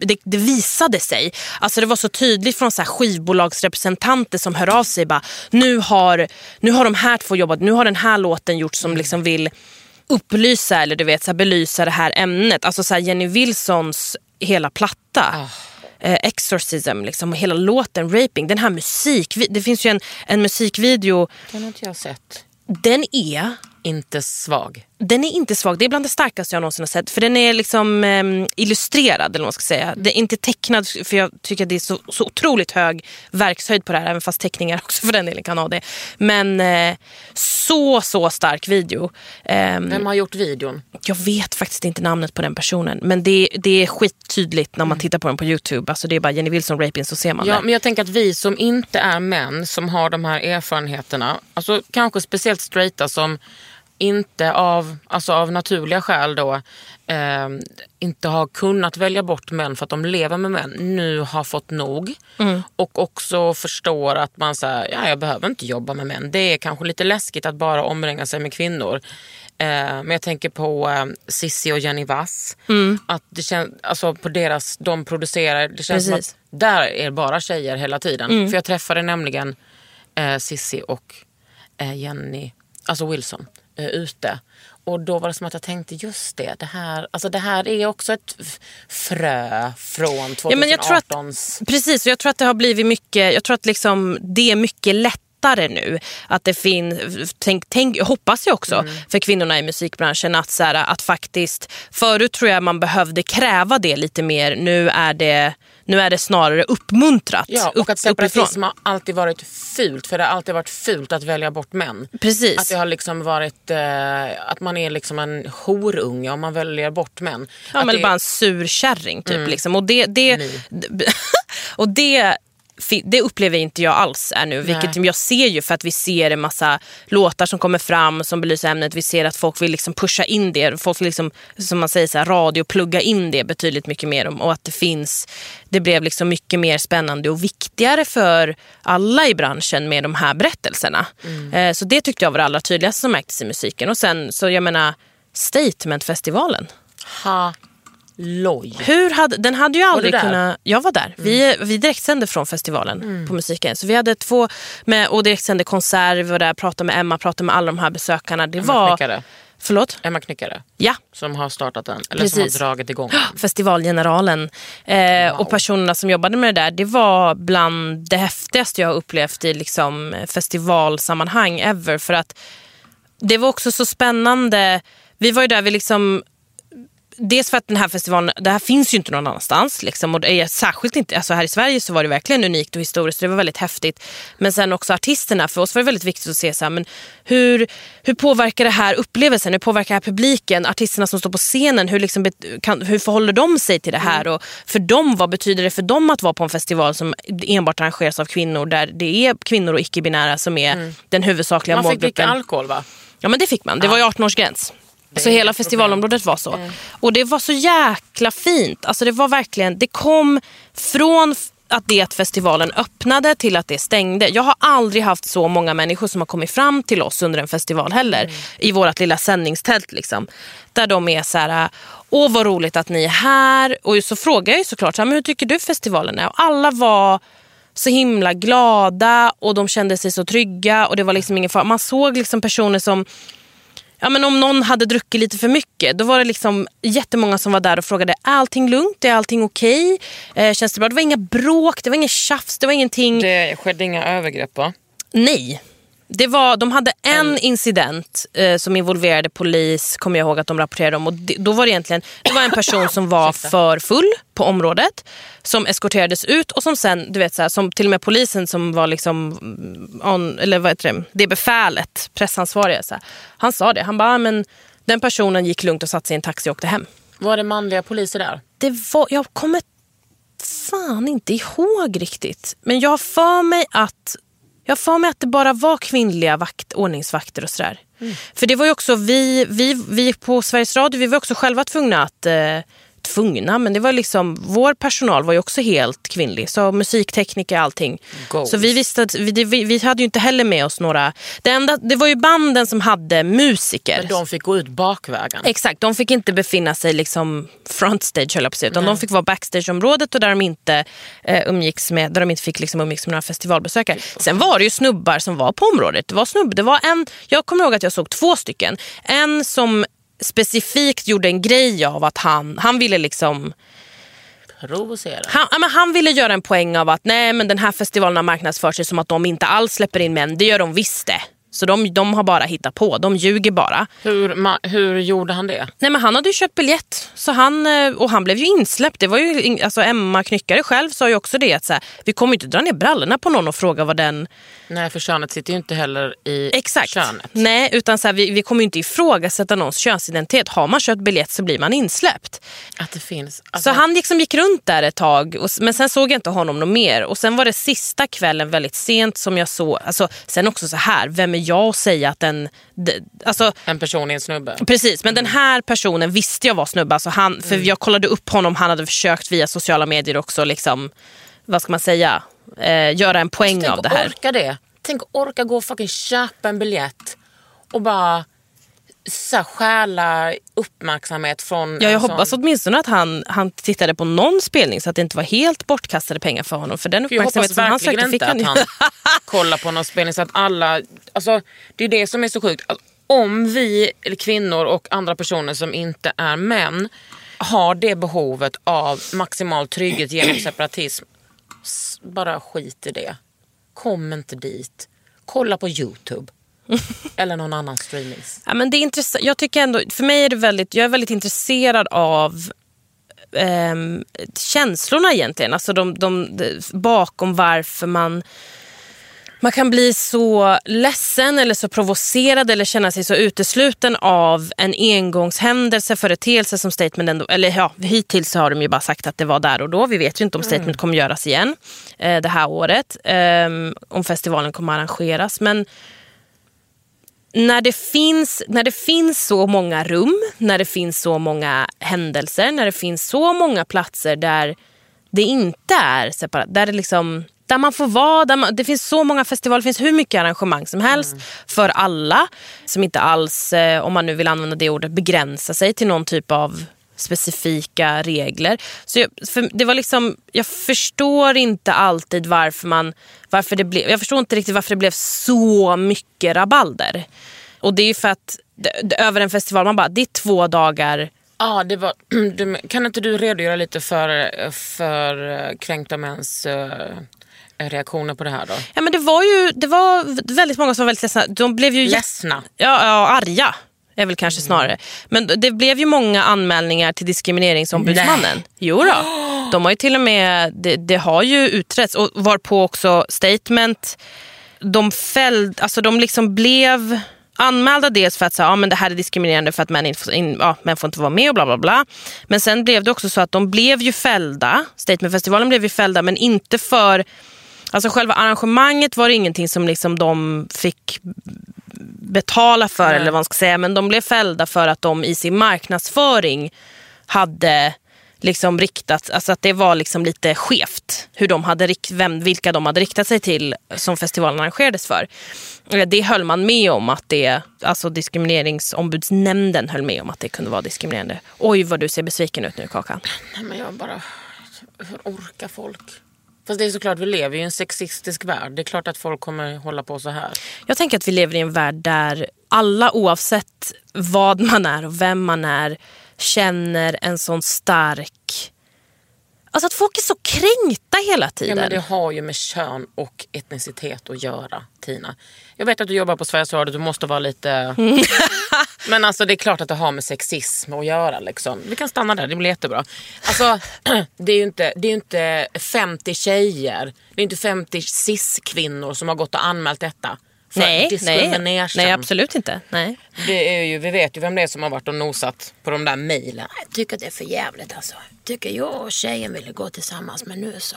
det, det visade sig. Alltså det var så tydligt från så här skivbolagsrepresentanter som hör av sig. Bara, nu, har, nu har de här två jobbat, nu har den här låten gjort som liksom vill upplysa eller du vet, så här, belysa det här ämnet. Alltså så här, Jenny Wilsons hela platta. Eh, Exorcism, liksom, och hela låten Raping. Den här musik, det finns ju en, en musikvideo. Den har inte jag sett. Den är Inte svag. Den är inte svag. Det är bland det starkaste jag någonsin har sett. För den är liksom eh, illustrerad, eller vad man ska säga. Det är inte tecknad, för jag tycker att det är så, så otroligt hög verkshöjd på det här. Även fast teckningar också för den delen kan ha det. Men eh, så, så stark video. Ehm, Vem har gjort videon? jag vet faktiskt inte namnet på den personen. Men det, det är skittydligt när man Mm. tittar på den på Youtube. Alltså det är bara Jenny Wilson raping så ser man Ja, det. men jag tänker att vi som inte är män, som har de här erfarenheterna, alltså kanske speciellt straighta som inte av, alltså av naturliga skäl då, eh, inte har kunnat välja bort män för att de lever med män, nu har fått nog. Och också förstår att man säger, ja jag behöver inte jobba med män. Det är kanske lite läskigt att bara omringa sig med kvinnor. Eh, men jag tänker på eh, Sissi och Jenny Wass. Att det känns, alltså på deras, de producerar, det känns som Precis. att där är bara tjejer hela tiden. För jag träffade nämligen eh, Sissi och eh, Jenny, alltså Wilson, eh, ute. Och då var det som att jag tänkte just det, det här, alltså det här är också ett frö från 2018s... Ja, men jag tror att, precis, och jag tror att det har blivit mycket, jag tror att liksom det är mycket lättare nu. Att det finns, tänk, tänk, hoppas jag också, Mm. för kvinnorna i musikbranschen att, så här, att faktiskt, förut tror jag man behövde kräva det lite mer, nu är det, nu är det snarare uppmuntrat Ja, och upp, att uppifrån. separatism har alltid varit fult. För det har alltid varit fult att välja bort män. Precis. Att det har liksom varit eh, att man är liksom en horunge om man väljer bort män. Ja, att men det, bara en sur kärring typ. Liksom. Och det, det, och det, det upplever inte jag alls är nu. Vilket jag ser ju för att vi ser en massa låtar som kommer fram som belyser ämnet. Vi ser att folk vill liksom pusha in det. Folk vill liksom, som man säger, så här, radio plugga in det betydligt mycket mer. Och att det finns, det blev liksom mycket mer spännande och viktigare för alla i branschen med de här berättelserna. Eh, Så det tyckte jag var det allra tydligaste som märktes i musiken. Och sen så jag menar Statementfestivalen. Halloj. Hur hade, den hade ju aldrig där? kunnat... Jag var där. Vi, vi direktsände från festivalen på musiken. Så vi hade två med, och direktsände konsert. Vi var där, pratade med Emma, pratade med alla de här besökarna. Det Emma var... Knyckare. Förlåt? Emma Knyckare. Ja. Som har startat den. Eller som Precis. har dragit igång den. Festivalgeneralen. Eh, Och personerna som jobbade med det där, det var bland det häftigaste jag har upplevt i liksom festivalsammanhang ever. För att det var också så spännande. Vi var ju där, vi liksom Dels för att den här festivalen, det här finns ju inte någon annanstans. Liksom, och det är särskilt inte, alltså här i Sverige så var det verkligen unikt och historiskt. Det var väldigt häftigt. Men sen också artisterna. För oss var det väldigt viktigt att se så här, men hur, hur påverkar det här upplevelsen? Hur påverkar det här publiken? Artisterna som står på scenen, hur, liksom, kan, hur förhåller de sig till det här? Mm. Och för dem, vad betyder det för dem att vara på en festival som enbart arrangeras av kvinnor? Där det är kvinnor och icke-binära som är den huvudsakliga Mm. Man fick målgruppen. dricka alkohol va? Ja men det fick man. Det var ju 18-årsgräns. Så är hela festivalområdet var så. Och det var så jäkla fint. Alltså det var verkligen, det kom från att det att festivalen öppnade till att det stängde. Jag har aldrig haft så många människor som har kommit fram till oss under en festival heller. I vårt lilla sändningstält liksom. Där de är så här, åh vad roligt att ni är här. Och så frågar jag ju såklart, så här, men hur tycker du festivalen är? Och alla var så himla glada och de kände sig så trygga och det var liksom ingen fara. Man såg liksom personer som Ja, men om någon hade druckit lite för mycket, då var det liksom jättemånga som var där och frågade är allting lugnt, är allting okej, eh, känns det bra? Det var inga bråk, det var inget tjafs, det var ingenting. Det skedde inga övergrepp va? Nej. Det var, de hade en incident eh, som involverade polis, kommer jag ihåg att de rapporterade om. Och det, då var det egentligen det var en person som var för full på området. Som eskorterades ut och som sen, du vet så här, som till och med polisen som var liksom, mm, on, eller vad heter det, det befälet, pressansvariga. Så här, han sa det, han bara, "Ah, men den personen gick lugnt och satte sig i en taxi och åkte hem. Var det manliga poliser där? Det var, jag kommer fan inte ihåg riktigt. Men jag har för mig att jag för mig att det bara var kvinnliga vakt, ordningsvakter och sådär. För det var ju också vi, vi, vi på Sveriges Radio, vi var också själva tvungna att eh, tvungna, men det var liksom, vår personal var ju också helt kvinnlig. Så musiktekniker och allting. Goals. Så vi visste att, vi, vi, vi hade ju inte heller med oss några, det, enda, det var ju banden som hade musiker. Men de fick gå ut bakvägen. Exakt, de fick inte befinna sig liksom frontstage höll jag på att säga, utan de fick vara backstageområdet och där de inte eh, umgicks med, där de inte fick liksom umgicks med några festivalbesökare. Sen var det ju snubbar som var på området. Det var snubb, det var en, jag kommer ihåg att jag såg två stycken. En som specifikt gjorde en grej av att han, han ville liksom Provocera. han, men han ville göra en poäng av att nej men den här festivalen har marknadsfört sig som att de inte alls släpper in män. Det gör de visst det. Så de, de har bara hittat på, de ljuger bara. Hur, ma- hur gjorde han det? Nej men han hade ju köpt biljett så han, eh, och han blev ju insläppt. Det var ju, alltså Emma Knyckare själv sa ju också det att så här, vi kommer inte dra ner brallorna på någon och fråga vad den... Nej, för könet sitter ju inte heller i Exakt. könet. Nej, utan så här, vi, vi kommer ju inte ifrågasätta någons könsidentitet. Har man köpt biljett så blir man insläppt. Att det finns. Alltså, Så han liksom gick runt där ett tag, och, men sen såg jag inte honom något mer. Och Sen var det sista kvällen väldigt sent som jag såg... Alltså, sen också så här, vem är jag att säga att den... d- Alltså, En person är en snubbe. Precis, men den här personen visste jag var snubbe. Alltså han, för Jag kollade upp honom, han hade försökt via sociala medier också, liksom, vad ska man säga, eh, göra en poäng Tänk av det här. orka det. Tänk orka gå och fucking köpa en biljett och bara så stjäla uppmärksamhet från Ja, jag en hoppas sån... åtminstone att han, han tittade på någon spelning så att det inte var helt bortkastade pengar för honom. För den Jag hoppas uppmärksamhet som han verkligen sökte fick inte han att ju. han kollar på någon spelning så att alla... Alltså, det är det som är så sjukt. Alltså, om vi, kvinnor och andra personer som inte är män har det behovet av maximal trygghet genom separatism, bara skit i det. Kom inte dit. Kolla på Youtube. Eller någon annan streamings. Ja, men det är intressant. Jag tycker ändå, för mig är det väldigt, jag är väldigt intresserad av ehm, känslorna egentligen. Alltså de, de, de, bakom varför man man kan bli så ledsen eller så provocerad eller känna sig så utesluten av en engångshändelse, företeelse som Statement ändå, eller ja, hittills har de ju bara sagt att det var där och då. Vi vet ju inte om Statement kommer göras igen eh, det här året. ehm, om festivalen kommer arrangeras. Men när det, finns, när det finns så många rum, när det finns så många händelser, när det finns så många platser där det inte är separat, där det liksom där man får vara, där man, det finns så många festivaler, det finns hur mycket arrangemang som helst för alla. Som inte alls, eh, om man nu vill använda det ordet, begränsa sig till någon typ av specifika regler. Så jag, det var liksom, jag förstår inte alltid varför man, varför det blev, jag förstår inte riktigt varför det blev så mycket rabalder. Och det är ju för att över en festival, man bara, det är två dagar Ja, det var, kan inte du redogöra lite för, för kränkta mäns eh, reaktioner på det här då? Ja, men det var ju det var väldigt många som var väldigt ledsna. De blev ju Ledsna. Ja, ja, arga är väl kanske snarare. Men det blev ju många anmälningar till Diskrimineringsombudsmannen. Nej. Jo då. De har ju till och med, det, det har ju utretts och varpå också statement, de fällde, alltså de liksom blev anmälda dels för att säga, ja, men det här är diskriminerande för att män, inte får, in, ja, män får inte vara med och bla bla bla. Men sen blev det också så att de blev ju fällda, Statementfestivalen blev ju fällda men inte för Alltså själva arrangemanget var det ingenting som liksom de fick betala för eller vad man ska säga. Men de blev fällda för att de i sin marknadsföring hade liksom riktat, alltså att det var liksom lite skevt hur de hade, vem, vilka de hade riktat sig till som festivalen arrangerades för. Eh, Det höll man med om att det, alltså diskrimineringsombudsnämnden höll med om att det kunde vara diskriminerande. Oj vad du ser besviken ut nu Kakan. Nej, men jag bara... Hur orkar folk? Fast det är såklart, vi lever i en sexistisk värld. Det är klart att folk kommer hålla på så här. Jag tänker att vi lever i en värld där alla oavsett vad man är och vem man är känner en sån stark... Alltså att folk är så kränkta hela Ja, tiden. men det har ju med kön och etnicitet att göra, Tina. Jag vet att du jobbar på Sveriges Radio, du måste vara lite... men alltså det är klart att det har med sexism att göra. Liksom. Vi kan stanna där, det blir jättebra. Alltså, det är ju inte, det är inte 50 tjejer, det är inte 50 cis-kvinnor som har gått och anmält detta. För nej, nej, nej, absolut inte. Nej. Det är ju, vi vet ju vem det är som har varit och nosat på de där mejlen. Jag tycker det är för jävligt alltså. Tycker jag och tjejen ville gå tillsammans men nu så.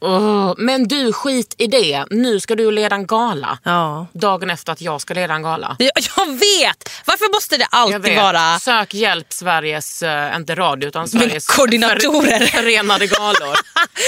Åh, men du, skit i det. Nu ska du leda en gala. Ja. Dagen efter att jag ska leda en gala. Det- Jag vet! Varför måste det Jag alltid vara... Sök hjälp Sveriges, eh, inte radio utan Sveriges koordinatorer. för- förenade galor.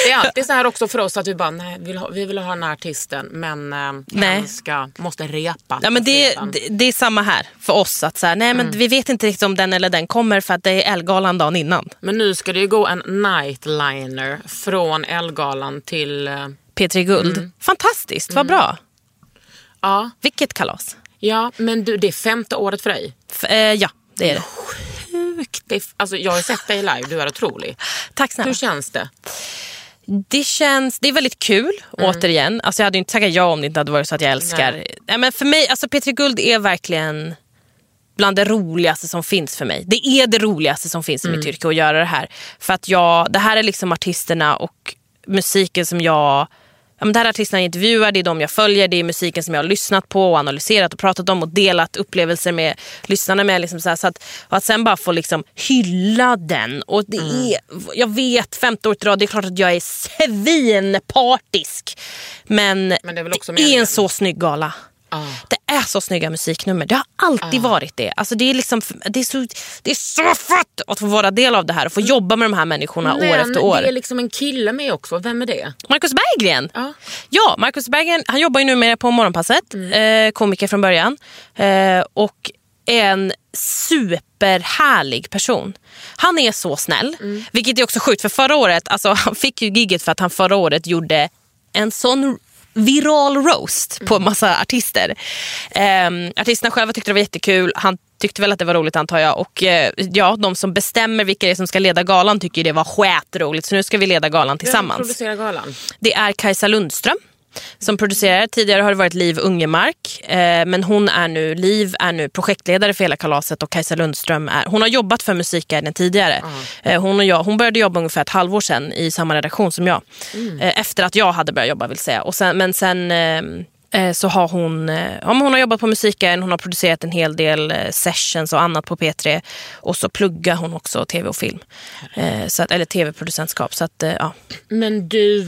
Det är alltid så här också för oss att vi bara, nej vi vill ha, vi vill ha den här artisten men eh, Nej. ska, måste repa. Ja, men det, det, det är samma här för oss. Att så här, nej, men Mm. Vi vet inte riktigt om den eller den kommer för att det är Elgalan dagen innan. Men nu ska det ju gå en nightliner från Elgalan till... eh, P3 Guld. Mm. Fantastiskt, vad bra. Ja, Vilket kalas. ja, men du, det är femte året för dig. F- eh, ja, det är det. Sjukt. Det är, alltså, jag har sett dig live, du är otrolig. Tack snälla. Hur känns det? Det känns, det är väldigt kul, Mm. återigen. Alltså jag hade inte tackat ja om det inte hade varit så att jag älskar. Nej. men för mig, alltså P3 Guld är verkligen bland det roligaste som finns för mig. Det är det roligaste som finns i Mm. mitt yrke att göra det här. För att jag, det här är liksom artisterna och musiken som jag Ja, men det här är artisterna jag intervjuar, det är de jag följer, det är musiken som jag har lyssnat på och analyserat och pratat om och delat upplevelser med lyssnarna med. Liksom så här, så att, att sen bara få liksom hylla den. Och det är, jag vet, femte året i rad, det är klart att jag är svinpartisk. Men, Men det är väl också det är en så snygg gala. Det är så snygga musiknummer. Det har alltid varit det. Alltså det, är liksom, det, är så, det är så fett att få vara del av det här och få jobba med de här människorna år Men efter år. det är liksom en kille med också. Vem är det? Marcus Berggren. Ja. Ja, Marcus Berggren han jobbar ju numera på Morgonpasset. Eh, komiker från början. Eh, och en superhärlig person. Han är så snäll. Vilket är också sjukt för förra året, alltså, han fick ju gigget för att han förra året gjorde en sån viral roast på en massa artister. Eh, artisterna själva tyckte det var jättekul. Han tyckte väl att det var roligt antar jag. Och eh, ja, de som bestämmer vilka det är som ska leda galan tycker det var skitroligt. Så nu ska vi leda galan Vem tillsammans. producerar galan? Det är Kajsa Lundström som producerar. Tidigare har det varit Liv Ungemark. Eh, men hon är nu, Liv är nu projektledare för hela kalaset och Kajsa Lundström är, hon har jobbat för Musikguiden tidigare. Eh, hon, och jag, hon började jobba ungefär ett halvår sedan i samma redaktion som jag. Eh, efter att jag hade börjat jobba vill säga. Och sen, men sen eh, eh, så har hon, eh, ja, hon har jobbat på musiken, hon har producerat en hel del sessions och annat på P3. Och så pluggar hon också tv och film. Så att, eller tv-producentskap. Så att, ja. Men du...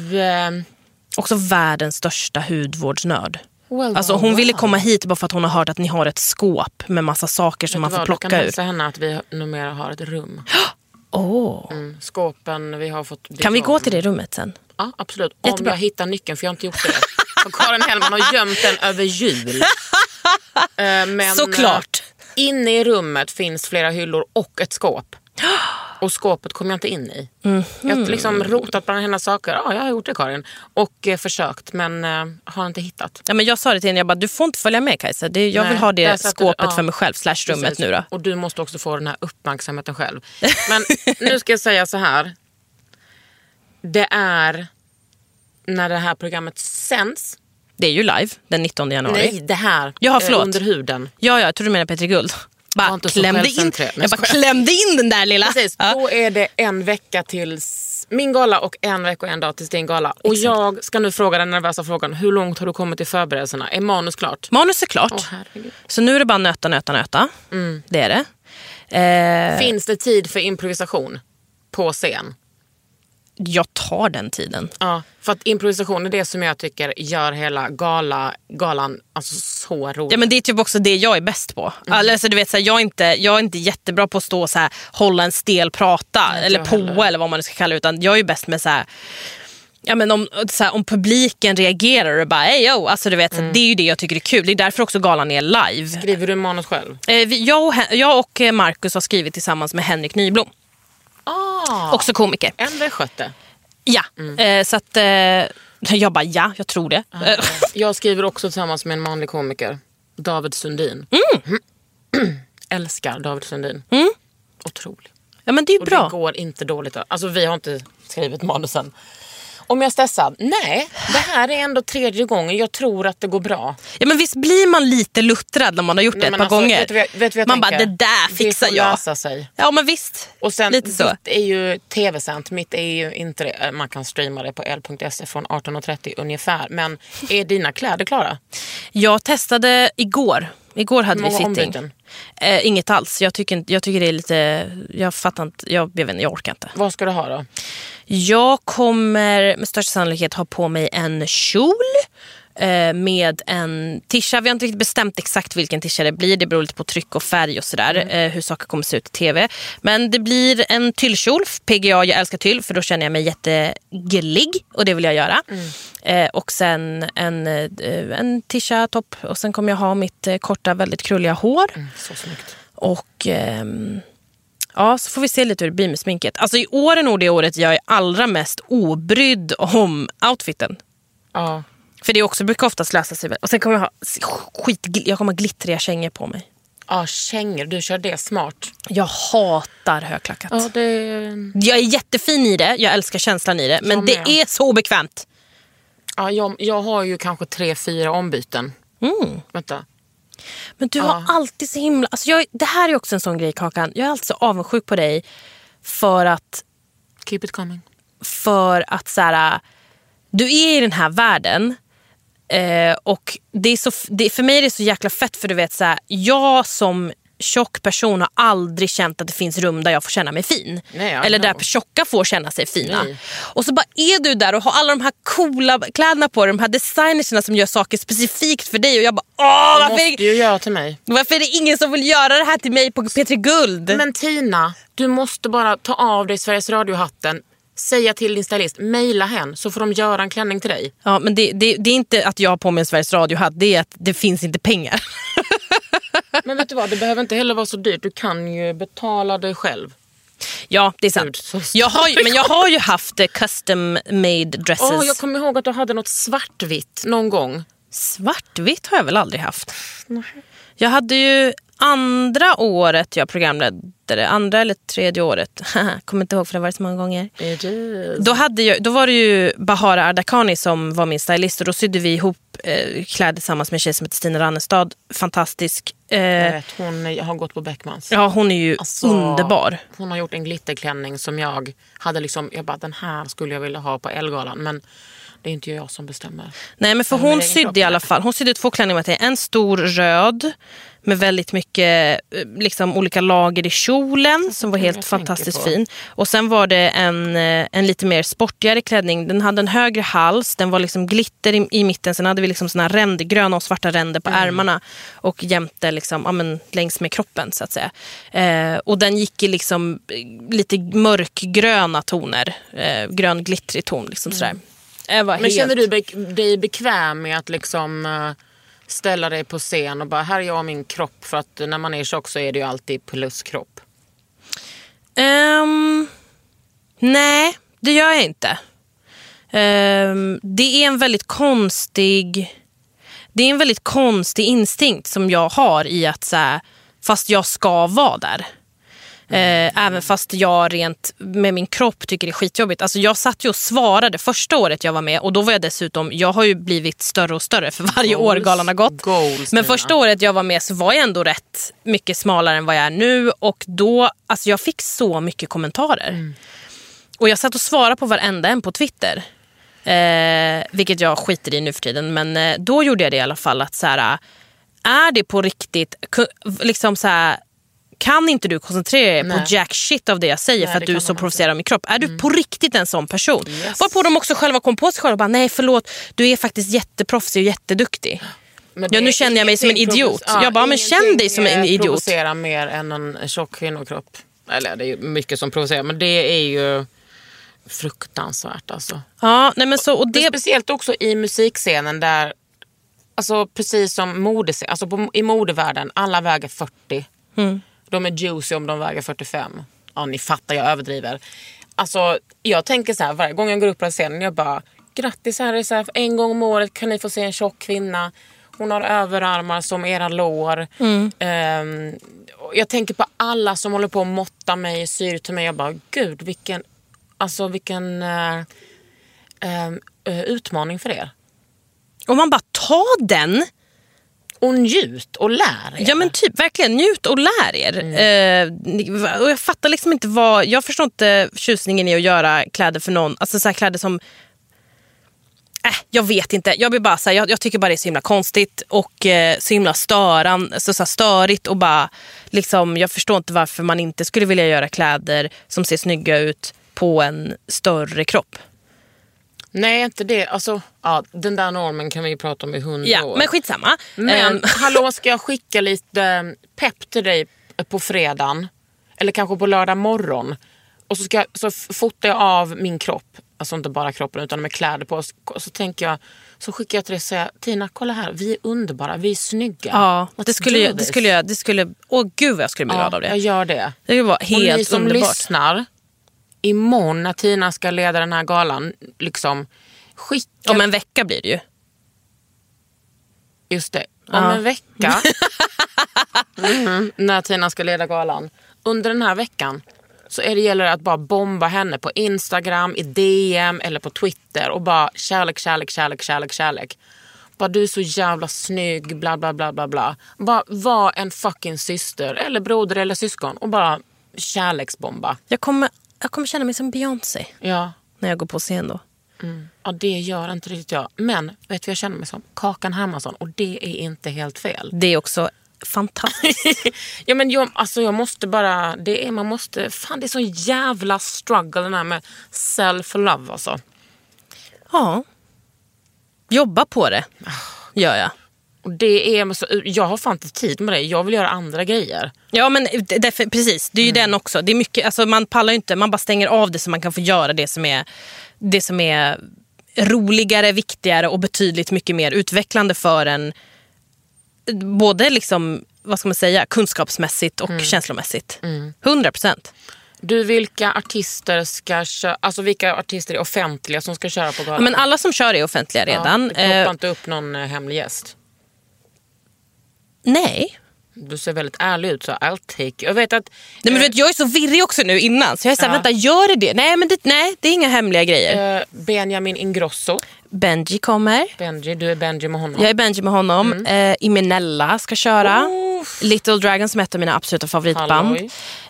Också världens största hudvårdsnörd. well, Alltså well, hon ville well. komma hit bara för att hon har hört att ni har ett skåp med massa saker som man du får vad, Du kan plocka ur. hälsa henne att vi numera har ett rum. Åh. Mm, skåpen vi har fått Kan vi gå till det rummet sen? Ja, absolut. Om Jättebra. jag hittar nyckeln, för jag har inte gjort det. För Karin Hellman har gömt den över jul. Eh, Men, Såklart. eh, Inne i rummet finns flera hyllor och ett skåp. Och skåpet kom jag inte in i. Jag har liksom rotat bland hennes saker. Ja, jag har gjort det Karin. Och eh, försökt men eh, har inte hittat. Ja, men jag sa det till henne, jag bara, du får inte följa med Kajsa. Det, jag Nej, vill ha det du- skåpet ja. för mig själv, slash rummet Precis. nu då. Och du måste också få den här uppmärksamheten själv. Men nu ska jag säga så här. Det är när det här programmet sänds. Det är ju live den 19 januari. Nej, det här. Jaha, eh, förlåt. Under huden. Ja, ja, jag tror du menar Petri Guld. Bara klämde in, jag bara klämde in den där lilla. Precis, Ja. då är det en vecka till min gala och en vecka och en dag till din gala. Och jag ska nu fråga den nervösa frågan. Hur långt har du kommit i förberedelserna? Är manus klart? Manus är klart. Herregud. så nu är det bara nöta, nöta, nöta. Mm. Det är det. Eh, Finns det tid för improvisation på scen? Jag tar den tiden. Ja, för att improvisation är det som jag tycker gör hela gala, galan alltså, så rolig. Ja, men det är typ också det jag är bäst på. Mm. Alltså, du vet, så här, jag, är inte, jag är inte jättebra på att stå och så här, hålla en stel prata eller jag på heller. eller vad man ska kalla det. Utan jag är bäst med så här, Ja, men om, så här, om publiken reagerar och bara hey, yo, alltså, du vet, Mm. det är ju det jag tycker är kul. Det är därför också galan är live. Skriver du manus själv? Eh, jag, och, jag och eh, Marcus har skrivit tillsammans med Henrik Nyblom, också komiker. en västgöte. Ja, eh, så att eh, jag bara ja, jag tror det. Eh, Jag skriver också tillsammans med en manlig komiker. David Sundin. Älskar David Sundin. Otrolig. Ja, men det är ju Och bra. det går inte dåligt. Alltså vi har inte skrivit manusen. Om jag är stressad? Nej, det här är ändå tredje gången. Jag tror att det går bra. Ja, men visst blir man lite luttrad när man har gjort det Nej, ett men par alltså, gånger? Vet du, jag- vet du jag man tänker? bara, det där fixar Det får jag. lösa sig. Ja men visst. Och sen, Lite så. ditt är ju tv-sänt, mitt är ju inte det. Man kan streama det på l.se från 18.30 ungefär. Men är dina kläder klara? Jag testade igår. Igår hade vi ombyten? Eh, inget alls. Jag tycker, jag tycker det är lite... Jag fattar inte. Jag, jag, vet inte, jag orkar inte. Vad ska du ha då? Jag kommer med största sannolikhet ha på mig en kjol eh, med en tisha. Vi har inte riktigt bestämt exakt vilken tisha det blir. Det beror lite på tryck och färg och sådär. Eh, hur saker kommer se ut i tv. Men det blir en tyllkjol. PGA, jag älskar tyll för då känner jag mig jättegullig. Och det vill jag göra. Eh, och sen en, en tisha topp. Och sen kommer jag ha mitt korta väldigt krulliga hår. Så snyggt. Och ehm, ja, så får vi se lite hur det blir med sminket. Alltså i år är nog det året jag är allra mest obrydd om outfiten. Ja. För det också brukar oftast lösa sig väl. Och sen kommer jag ha skit, jag kommer ha glittriga kängor på mig. Ja, kängor. Du kör det smart. Jag hatar högklackat. Ja, det... Jag är jättefin i det, jag älskar känslan i det. Men det är så bekvämt. Ja, jag, jag har ju kanske tre, fyra ombyten. Mm. Vänta. Men du har alltid så himla... Alltså jag, det här är också en sån grej Kakan. Jag är alltid så avundsjuk på dig för att Keep it coming. för att så här, du är i den här världen eh, och det är så, det, för mig är det så jäkla fett för du vet så här, jag som tjock person har aldrig känt att det finns rum där jag får känna mig fin. Nej, Eller där tjocka får känna sig fina. Nej. Och så bara är du där och har alla de här coola kläderna på dig, de här designerserna som gör saker specifikt för dig och jag bara åh varför måste är, det, ju göra till mig. varför är det ingen som vill göra det här till mig på P3 Guld? Men Tina, du måste bara ta av dig Sveriges Radio-hatten, säga till din stylist, mejla hen så får de göra en klänning till dig. Ja, men det, det, det är inte att jag har på mig en Sveriges Radio-hatt, det är att det finns inte pengar. Men vet du vad, det behöver inte heller vara så dyrt. Du kan ju betala dig själv. Ja, det är sant. Jag har, ju- men jag har ju haft eh, custom made dresses. Åh, jag kommer ihåg att du hade något svartvitt någon gång. Svartvitt har jag väl aldrig haft. Jag hade ju andra året jag programledde det, andra eller tredje året. Kommer inte ihåg för det har varit så många gånger. Då, hade jag, då var det ju Bahara Ardakani som var min stylist och då sydde vi ihop eh, kläder tillsammans med en tjej som heter Stina Rannestad. Fantastisk. Eh, Jag vet, hon är- har gått på Beckmans. ja, hon är ju Alltså, underbar. Hon har gjort en glitterklänning som jag hade liksom, jag bara den här skulle jag vilja ha på Elgalan men det är inte jag som bestämmer. Nej men för hon hon sydde kropp i alla fall. Hon sydde två klänningar till. En stor röd med väldigt mycket eh, liksom, olika lager i kjolen som var helt fantastiskt fin. Och sen var det en, eh, en lite mer sportigare klänning. Den hade en högre hals, den var liksom glitter i, i mitten. Sen hade vi liksom såna ränder, gröna och svarta ränder på Mm. ärmarna. Och jämte liksom, ja, men, längs med kroppen så att säga. Eh, och den gick i liksom, eh, lite mörkgröna toner. Eh, grön glittrig ton. Liksom, sådär. Mm. Men helt... känner du dig bekväm med att liksom eh, ställa dig på scen och bara här är jag och min kropp för att när man är tjock så är det ju alltid pluskropp. Ehm, nej, det gör jag inte. Ehm, det är en väldigt konstig det är en väldigt konstig instinkt som jag har i att så här, fast jag ska vara där. Eh, även fast jag rent med min kropp tycker det är skitjobbigt. Alltså jag satt ju och svarade första året jag var med och då var jag dessutom, jag har ju blivit större och större för varje år Goals. galan har gått. Goals, Men första året jag var med så var jag ändå rätt mycket smalare än vad jag är nu och då, alltså jag fick så mycket kommentarer. Och jag satt och svarade på varenda en på Twitter. Eh, vilket jag skiter i nu för tiden. Men eh, då gjorde jag det i alla fall. att så här, Är det på riktigt, liksom så här, kan inte du koncentrera dig Nej. på jack shit av det jag säger Nej, för att du är så provocerad av min kropp? Är du på riktigt en sån person? Yes. Varpå de också själva kom på sig själva och bara, nej förlåt, du är faktiskt jätteproffsig och jätteduktig. Ja, nu känner jag mig som en ingenting idiot. provo- Jag bara, men känn ingenting, dig som en eh, idiot. provocerar mer än en tjock kvinnokropp. Eller det är mycket som provocerar men det är ju fruktansvärt alltså. Ja, nej men så, och Det... Speciellt också i musikscenen där, alltså precis som modescen, alltså på, i modevärlden, alla väger 40. Mm. De är juicy om de väger 45. Ja ni fattar, jag överdriver. Alltså jag tänker så här varje gång jag går upp på scenen, jag bara grattis här är så här, en gång om året kan ni få se en tjock kvinna. hon har överarmar som era lår. Mm. Och jag tänker på alla som håller på att måtta mig, syr till mig. Jag bara, gud vilken, alltså vilken eh, ehm, eh, utmaning för er. Och man bara, ta den! Och njut och lär er. Ja men typ, verkligen njut och lär er. Eh, ni- och jag fattar liksom inte vad, jag förstår inte tjusningen i att göra kläder för någon, alltså så här kläder som Äh, jag vet inte. Jag, blir bara, så här, jag, jag tycker bara det är så himla konstigt och eh, så himla störan, så, så här, störigt. Och bara, liksom, jag förstår inte varför man inte skulle vilja göra kläder som ser snygga ut på en större kropp. Nej, inte det. Alltså, ja, den där normen kan vi prata om i hundra Ja, år. men skitsamma. Men Ehm, hallå, ska jag skicka lite eh, pepp till dig på fredagen? Eller kanske på lördag morgon. Och så, ska jag, så fotar jag av min kropp. Alltså inte bara kroppen utan med kläder på. Och så tänker jag, så skickar jag till dig och säger Tina kolla här, vi är underbara, vi är snygga. ja, Let's det skulle, jag, det this." skulle jag, det skulle, åh gud vad jag skulle bli glad av jag det. gör det. Det skulle vara Och ni helt som underbart. lyssnar, imorgon när Tina ska leda den här galan, liksom skicka Om en vecka blir det ju. Just det. Om en vecka, Mhm, när Tina ska leda galan. Under den här veckan så är det gäller det att bara bomba henne på Instagram, i DM eller på Twitter och bara kärlek, kärlek, kärlek, kärlek, kärlek. Bara du är så jävla snygg, bla bla bla bla bla. Bara var en fucking syster eller broder eller syskon och bara kärleksbomba. Jag kommer, jag kommer känna mig som Beyoncé Ja. när jag går på scen då. ja, det gör inte riktigt jag. Men vet du vad jag känner mig som? Kakan Hermansson och det är inte helt fel. Det är också fantastiskt. ja, men jag, alltså jag måste bara, det är, man måste, fan det är så jävla struggle den här med self-love alltså. ja. Jobba på det, gör jag. Och det är, så, jag har fan inte tid med det, jag vill göra andra grejer. Ja men därför, precis, det är ju den också. Det är mycket, alltså, man pallar inte, man bara stänger av det så man kan få göra det som är, det som är roligare, viktigare och betydligt mycket mer utvecklande för en. Både liksom, vad ska man säga, kunskapsmässigt och känslomässigt. 100 procent. Du, vilka artister ska köra, alltså vilka artister är offentliga som ska köra på galan? Men alla som kör är offentliga redan. Ja, det ploppar Eh, inte upp någon eh, hemlig gäst. Nej. Du ser väldigt ärlig ut så I'll Jag vet att... Nej, men eh, du vet, jag är så virrig också nu innan. Så jag är såhär, Ja. vänta gör det det? Nej, men det, nej, det är inga hemliga grejer. eh, Benjamin Ingrosso. Benji kommer. Benji, du är Benji med honom. Jag är Benji med honom. Mm. Eh, Imenella ska köra. Little Dragon som är ett av mina absoluta favoritband.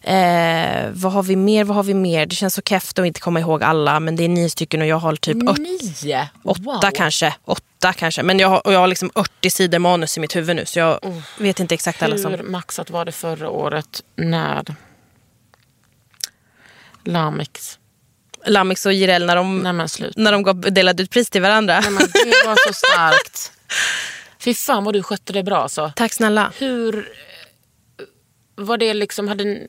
Eh, vad har vi mer? Vad har vi mer? Det känns så keft att inte komma ihåg alla. Men det är nio stycken och jag har typ Nio? åtta Wow. kanske. Åtta kanske. Men jag har, och jag har liksom 80 sidor manus i mitt huvud nu. Så jag vet inte exakt alla Hur som... maxat var det förra året när Lamix... Lamix och Jireel när de, Nej när de gav, delade ut pris till varandra. Nej, men det var så starkt. Fy fan vad du skötte det bra så. Tack snälla. Hur var det liksom, hade,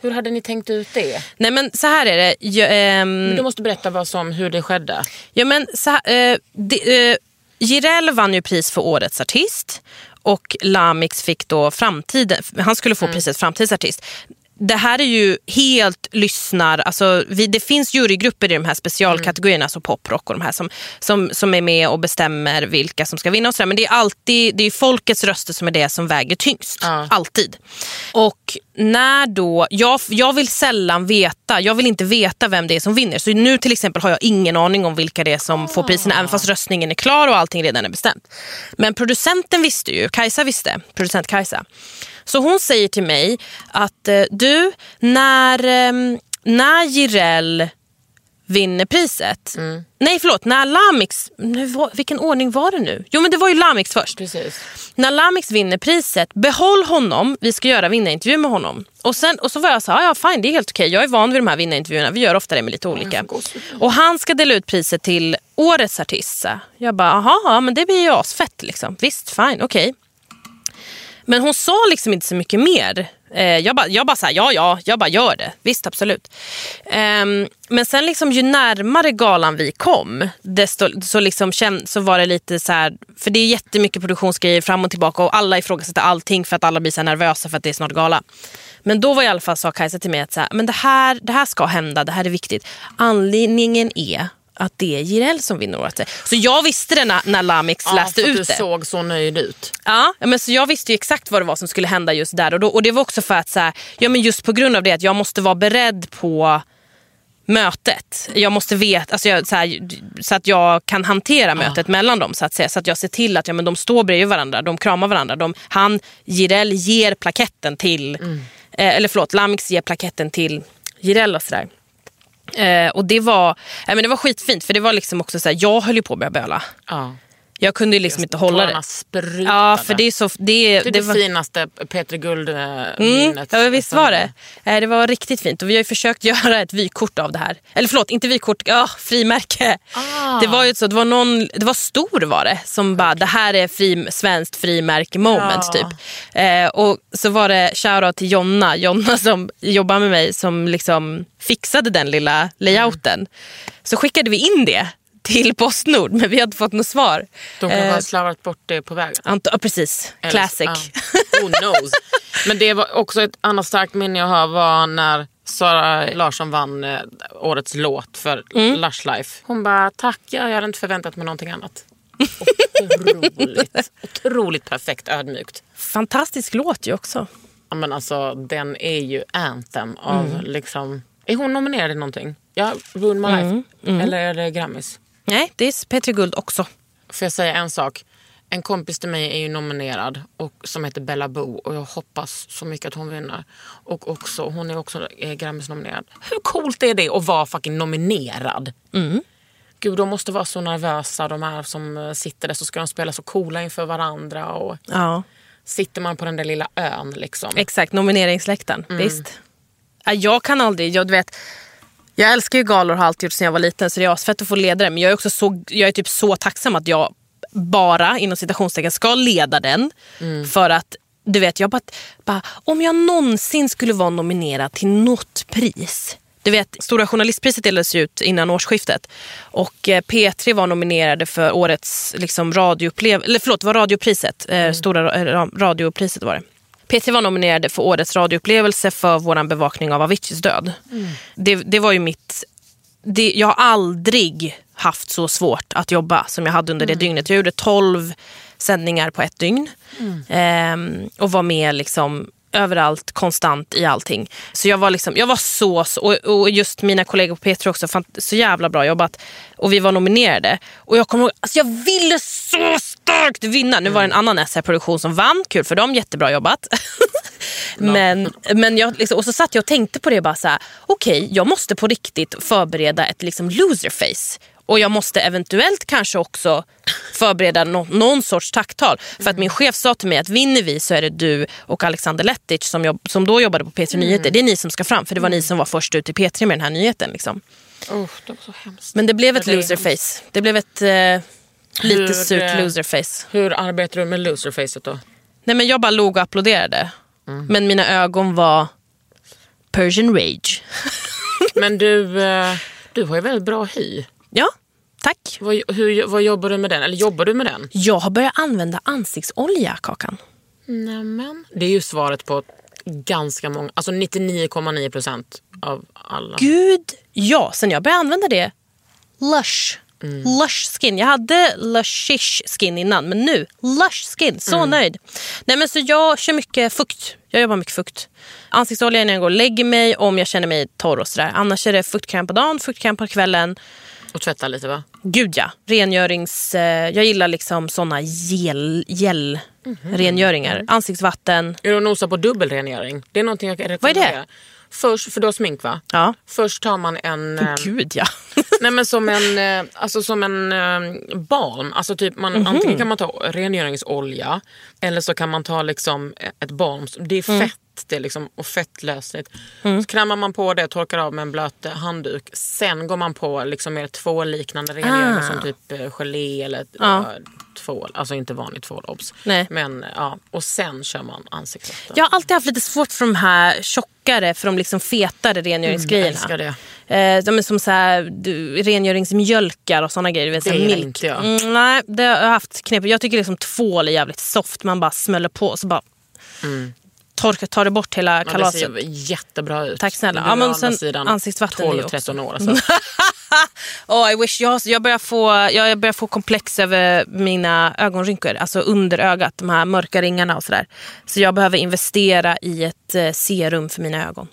hur hade ni tänkt ut det? Nej men så här är det. Jag, ehm, Du måste berätta vad som, hur det skedde. Ja, men så här, eh, det, eh, Jireel vann ju pris för årets artist och Lamix fick då framtiden, han skulle få priset framtidsartist. Det här är ju helt lyssnar, alltså vi, det finns jurygrupper i de här specialkategorierna, alltså poprock och de här som, som, som är med och bestämmer vilka som ska vinna. Och så där. Men det är alltid det är folkets röster som är det som väger tyngst. Ja. Alltid. Och när då, jag, jag vill sällan veta, jag vill inte veta vem det är som vinner. Så nu till exempel har jag ingen aning om vilka det är som får priserna, även fast röstningen är klar och allting redan är bestämt. Men producenten visste ju, Kajsa visste, producent Kajsa. Så hon säger till mig att eh, du, när, eh, när Jireel vinner priset. Nej förlåt, när Lamix, vilken ordning var det nu? Jo men det var ju Lamix först. Precis. När Lamix vinner priset, behåll honom, vi ska göra vinnarintervju med honom. Och, sen, och så var jag så här, ja fine det är helt okej, jag är van vid de här vinnarintervjuerna, vi gör ofta det med lite olika. Och han ska dela ut priset till årets artist. Jag bara, aha, ja, men det blir ju asfett liksom. Visst, fine, okej. Men hon sa liksom inte så mycket mer. Eh, jag bara, jag bara så här, ja ja, jag bara gör det. Visst absolut. Eh, men sen liksom ju närmare galan vi kom, desto, så, liksom så var det lite så här, för det är jättemycket produktionsgrejer fram och tillbaka och alla ifrågasätter allting för att alla blir så nervösa för att det är snart gala. Men då var i alla fall sa Kajsa till mig att så här, men det, här, det här ska hända, det här är viktigt. Anledningen är att det är Jireel som vinner året. Så jag visste det när, när Lamix läste för att ut du det. såg så nöjd ut. Ja, men så jag visste ju exakt vad det var som skulle hända just där och då. Och det var också för att så här, ja, men just på grund av det att jag måste vara beredd på mötet. Jag måste veta, alltså jag, så, här, så att jag kan hantera mötet mellan dem. Så att säga. Så att jag ser till att ja, men de står bredvid varandra, de kramar varandra. De, han, Jireel ger plaketten till, eh, eller förlåt, Lamix ger plaketten till Jireel och sådär. Eh, och det var, eh, men det var skitfint för det var liksom också så här, jag höll ju på att börja böla. Ja. Jag kunde ju liksom inte hålla det. sprutade. Ja, för det är så... Det, Det är det, var, finaste Peter Mm, Guld-minnet. ja, visst var det. Eh, Det var riktigt fint. Och vi har ju försökt göra ett vykort av det här. Eller förlåt, inte vykort, ja, frimärke. Ah. Det var ju så, det var någon, det var stor var det, som bara det här är fri, svenskt frimärke moment Ja. typ. Eh, och så var det shoutout till Jonna, Jonna som jobbar med mig som liksom fixade den lilla layouten. Så skickade vi in det till Postnord men vi hade fått något svar. De kanske Eh, har slarvat bort det på vägen. Ant- ja, precis, Eller- classic. ja. Who knows? Men det var också ett annat starkt minne jag har var när Sara Larsson vann eh, årets låt för Mm. Lush Life. Hon bara, tack, jag hade inte förväntat mig någonting annat. Otroligt, otroligt perfekt ödmjukt. Fantastisk låt ju också. Ja, men alltså, den är ju anthem av Mm. liksom... Är hon nominerad i någonting? Ja, Ruin My Life. Mm, Eller är det Grammis? Nej, det är P3 Guld också. Får jag säga en sak? En kompis till mig är ju nominerad och, som heter Bella Boo och jag hoppas så mycket att hon vinner. Och också, hon är också eh, Grammis-nominerad. Hur coolt är det att vara fucking nominerad? Gud, de måste vara så nervösa de här som eh, sitter där så ska de spela så coola inför varandra. Och Ja. sitter man på den där lilla ön liksom. Exakt, nomineringsläktaren. Mm. Visst. Ja, Jag kan aldrig, jag, vet, jag älskar ju galor och har alltid gjort sedan jag var liten så det är asfett att få leda den. Men jag är också så, jag är typ så tacksam att jag bara inom citationstecken ska leda den. Mm. För att du vet, jag bara, bara, om jag någonsin skulle vara nominerad till något pris. Du vet, Stora journalistpriset delades ut innan årsskiftet. Och eh, P3 var nominerade för årets liksom, radioupplev... Eller förlåt, det var radiopriset. Eh, Stora eh, ra- radiopriset var det. P3 var nominerade för årets radioupplevelse för vår bevakning av Aviciis död. Det, det var ju mitt... Det, jag har aldrig haft så svårt att jobba som jag hade under det dygnet. Jag gjorde 12 sändningar på ett dygn. Ehm, och var med liksom överallt, konstant i allting. Så jag var, liksom, jag var så, så och, och just mina kollegor på P3 också, fan, så jävla bra jobbat. Och vi var nominerade. Och jag kommer ihåg, alltså jag ville så starkt vinna. Nu var det en annan SR-produktion som vann, kul för dem, jättebra jobbat. Men, men jag, liksom, och så satt jag och tänkte på det bara så här, okej jag måste på riktigt förbereda ett liksom loser face. Och jag måste eventuellt kanske också förbereda nå- någon sorts tacktal. För att min chef sa till mig att vinner vi så är det du och Alexander Lettich som, jobb, som då jobbade på P3 Nyheter. Det är ni som ska fram för det var ni som var först ut i P3 med den här nyheten. Liksom. Oh, det var så hemskt. Men det blev ett det är loser hemskt. face. Det blev ett eh, lite Hur, surt eh, loser face. Hur arbetar du med loserfacet då? Nej, men jag bara log och applåderade. Men mina ögon var Persian rage. Men du, eh, du har ju väldigt bra hy. Ja, tack. Vad, hur, vad jobbar du med den? Eller jobbar du med den? Jag har börjat använda ansiktsolja, Kakan. Nämen. Det är ju svaret på ganska många, alltså 99,9 procent av alla. Gud, ja. Sen jag började använda det, lush. Lush skin. Jag hade lushish skin innan, men nu lush skin. Så nöjd. Nej, men så jag kör mycket fukt. Jag jobbar mycket fukt. Ansiktsolja när jag går och lägger mig, om jag känner mig torr och sådär. Annars är det fuktkräm på dagen, fuktkräm på kvällen. Och tvätta lite va? Gud ja. Rengörings... Eh, jag gillar liksom såna gel, gel rengöringar. Ansiktsvatten. Är du och nosar på dubbelrengöring? Det är någonting jag kan Vad är det? Först, för du har smink va? Ja. Först tar man en... eh, Gud ja. Nej men som en, eh, alltså som en eh, balm. Alltså typ man, Mhm. Antingen kan man ta rengöringsolja eller så kan man ta liksom ett balm. Det är Mm. Fett det är liksom, och fettlösligt. Så krämar man på det, torkar av med en blöt eh, handduk. Sen går man på liksom mer tvålliknande rengöringar Ah. som typ eh, gelé eller Ja. eh, tvål. Alltså inte vanligt tvål obs. Nej. Men, ja, och sen kör man ansiktsvatten. Jag har alltid haft lite svårt för de här tjockare, för de liksom fetare rengöringsgrejerna. älskar det. Eh, de är som så här, du, rengöringsmjölkar och såna grejer. Du vet, Det gillar inte jag. Mm, nej, det har jag haft knep. Jag tycker liksom tvål är jävligt soft. Man bara smäller på och så bara... torka, tar det bort hela Ja, det kalaset. ser jättebra ut. Tack snälla. Ja, men sen sidan ansiktsvatten är ju 12-13 år. Alltså. Oh, I wish. Jag, jag, börjar få, jag, jag börjar få komplex över mina ögonrynkor, alltså under ögat, de här mörka ringarna och sådär. Så jag behöver investera i ett eh, serum för mina ögon.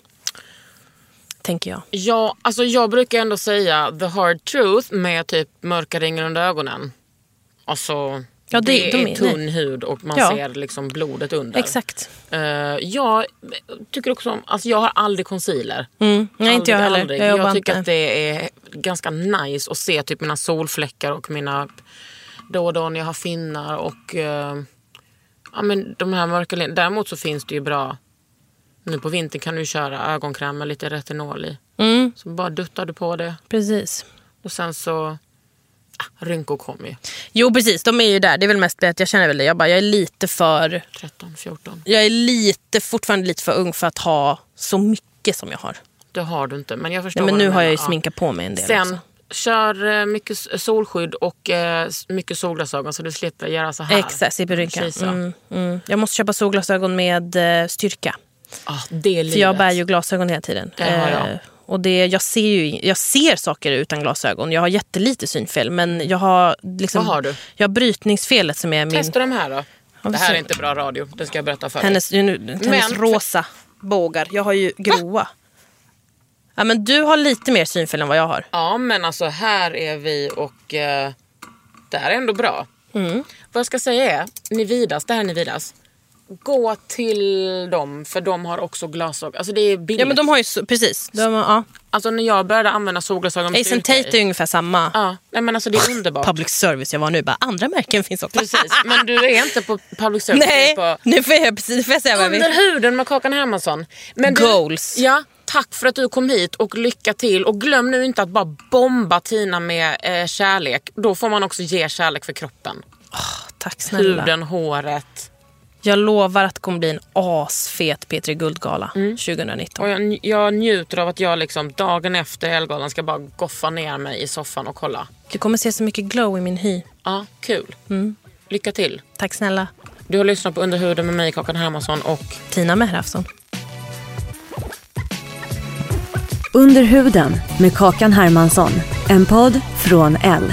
Tänker jag. Ja, alltså jag brukar ändå säga the hard truth med typ mörka ringar under ögonen. Alltså, Ja, det- det, de är är- tunn hud och man Ja. ser liksom blodet under. Exakt. Eh, jag tycker också om, alltså jag har aldrig concealer. Mm. Nej, inte jag Aldrig, heller. aldrig. Jag Jag, tycker inte. att det är ganska nice att se typ mina solfläckar och mina då och då när jag har finnar och eh, ja, men de här mörka linjerna. Däremot så finns det ju bra, nu på vintern kan du köra ögonkräm med lite retinol i. Mm, Så bara duttar du på det precis. och sen så, rynkor kommer ju. Jo precis, de är ju där. Det är väl mest att jag känner väl det. Jag, bara, jag är lite för... 13, 14. Jag är lite, fortfarande lite för ung för att ha så mycket som jag har. Det har du inte men jag förstår Nej, men nu har jag ju. Ja. sminkat på mig en del Sen också. kör eh, mycket solskydd och eh, mycket solglasögon så du slipper göra så här. Exakt, slipper Kisa. Mm, mm. Jag måste köpa solglasögon med eh, styrka. Ah, det är livet. För jag bär ju glasögon hela tiden. Det har jag. Och det, jag, ser ju, jag ser saker utan glasögon. Jag har jättelite synfel. Men jag har, liksom, Vad har du? Jag har brytningsfelet som är min... Testa de här då. Det här är inte bra radio, det ska jag berätta för dig. Hennes, nu, hennes Men- rosa bågar. Jag har ju gråa. Ja, men du har lite mer synfel än vad jag har. Ja men alltså här är vi och eh, det här är ändå bra. Mm. Vad jag ska säga är, Nividas, det här är Nividas. Gå till dem för de har också glasögon. Alltså det är billigt. Ja men de har ju, precis. De, ja. Alltså när jag började använda solglasögon Ace and Tate är ungefär samma. Ja, nej, men alltså det är underbart. Public service jag var nu. Bara, andra märken finns också. Precis, men du är inte på public service. Nej, du på nu får jag, precis, får jag säga vad. Under huden med Kakan Hermansson. Men du, Goals. Ja, tack för att du kom hit och lycka till. Och glöm nu inte att bara bomba Tina med eh, kärlek. Då får man också ge kärlek för kroppen. Tack snälla. Huden, håret. Jag lovar att det kommer bli en asfet P3 Guldgala Mm. 2019. Och jag, jag njuter av att jag liksom dagen efter Elgalan ska bara goffa ner mig i soffan och kolla. Du kommer se så mycket glow i min hy. Ja, kul. Mm. Lycka till. Tack snälla. Du har lyssnat på Under huden med mig, Kakan Hermansson och Tina Mehrafsson. Under huden med Kakan Hermansson. En podd från L.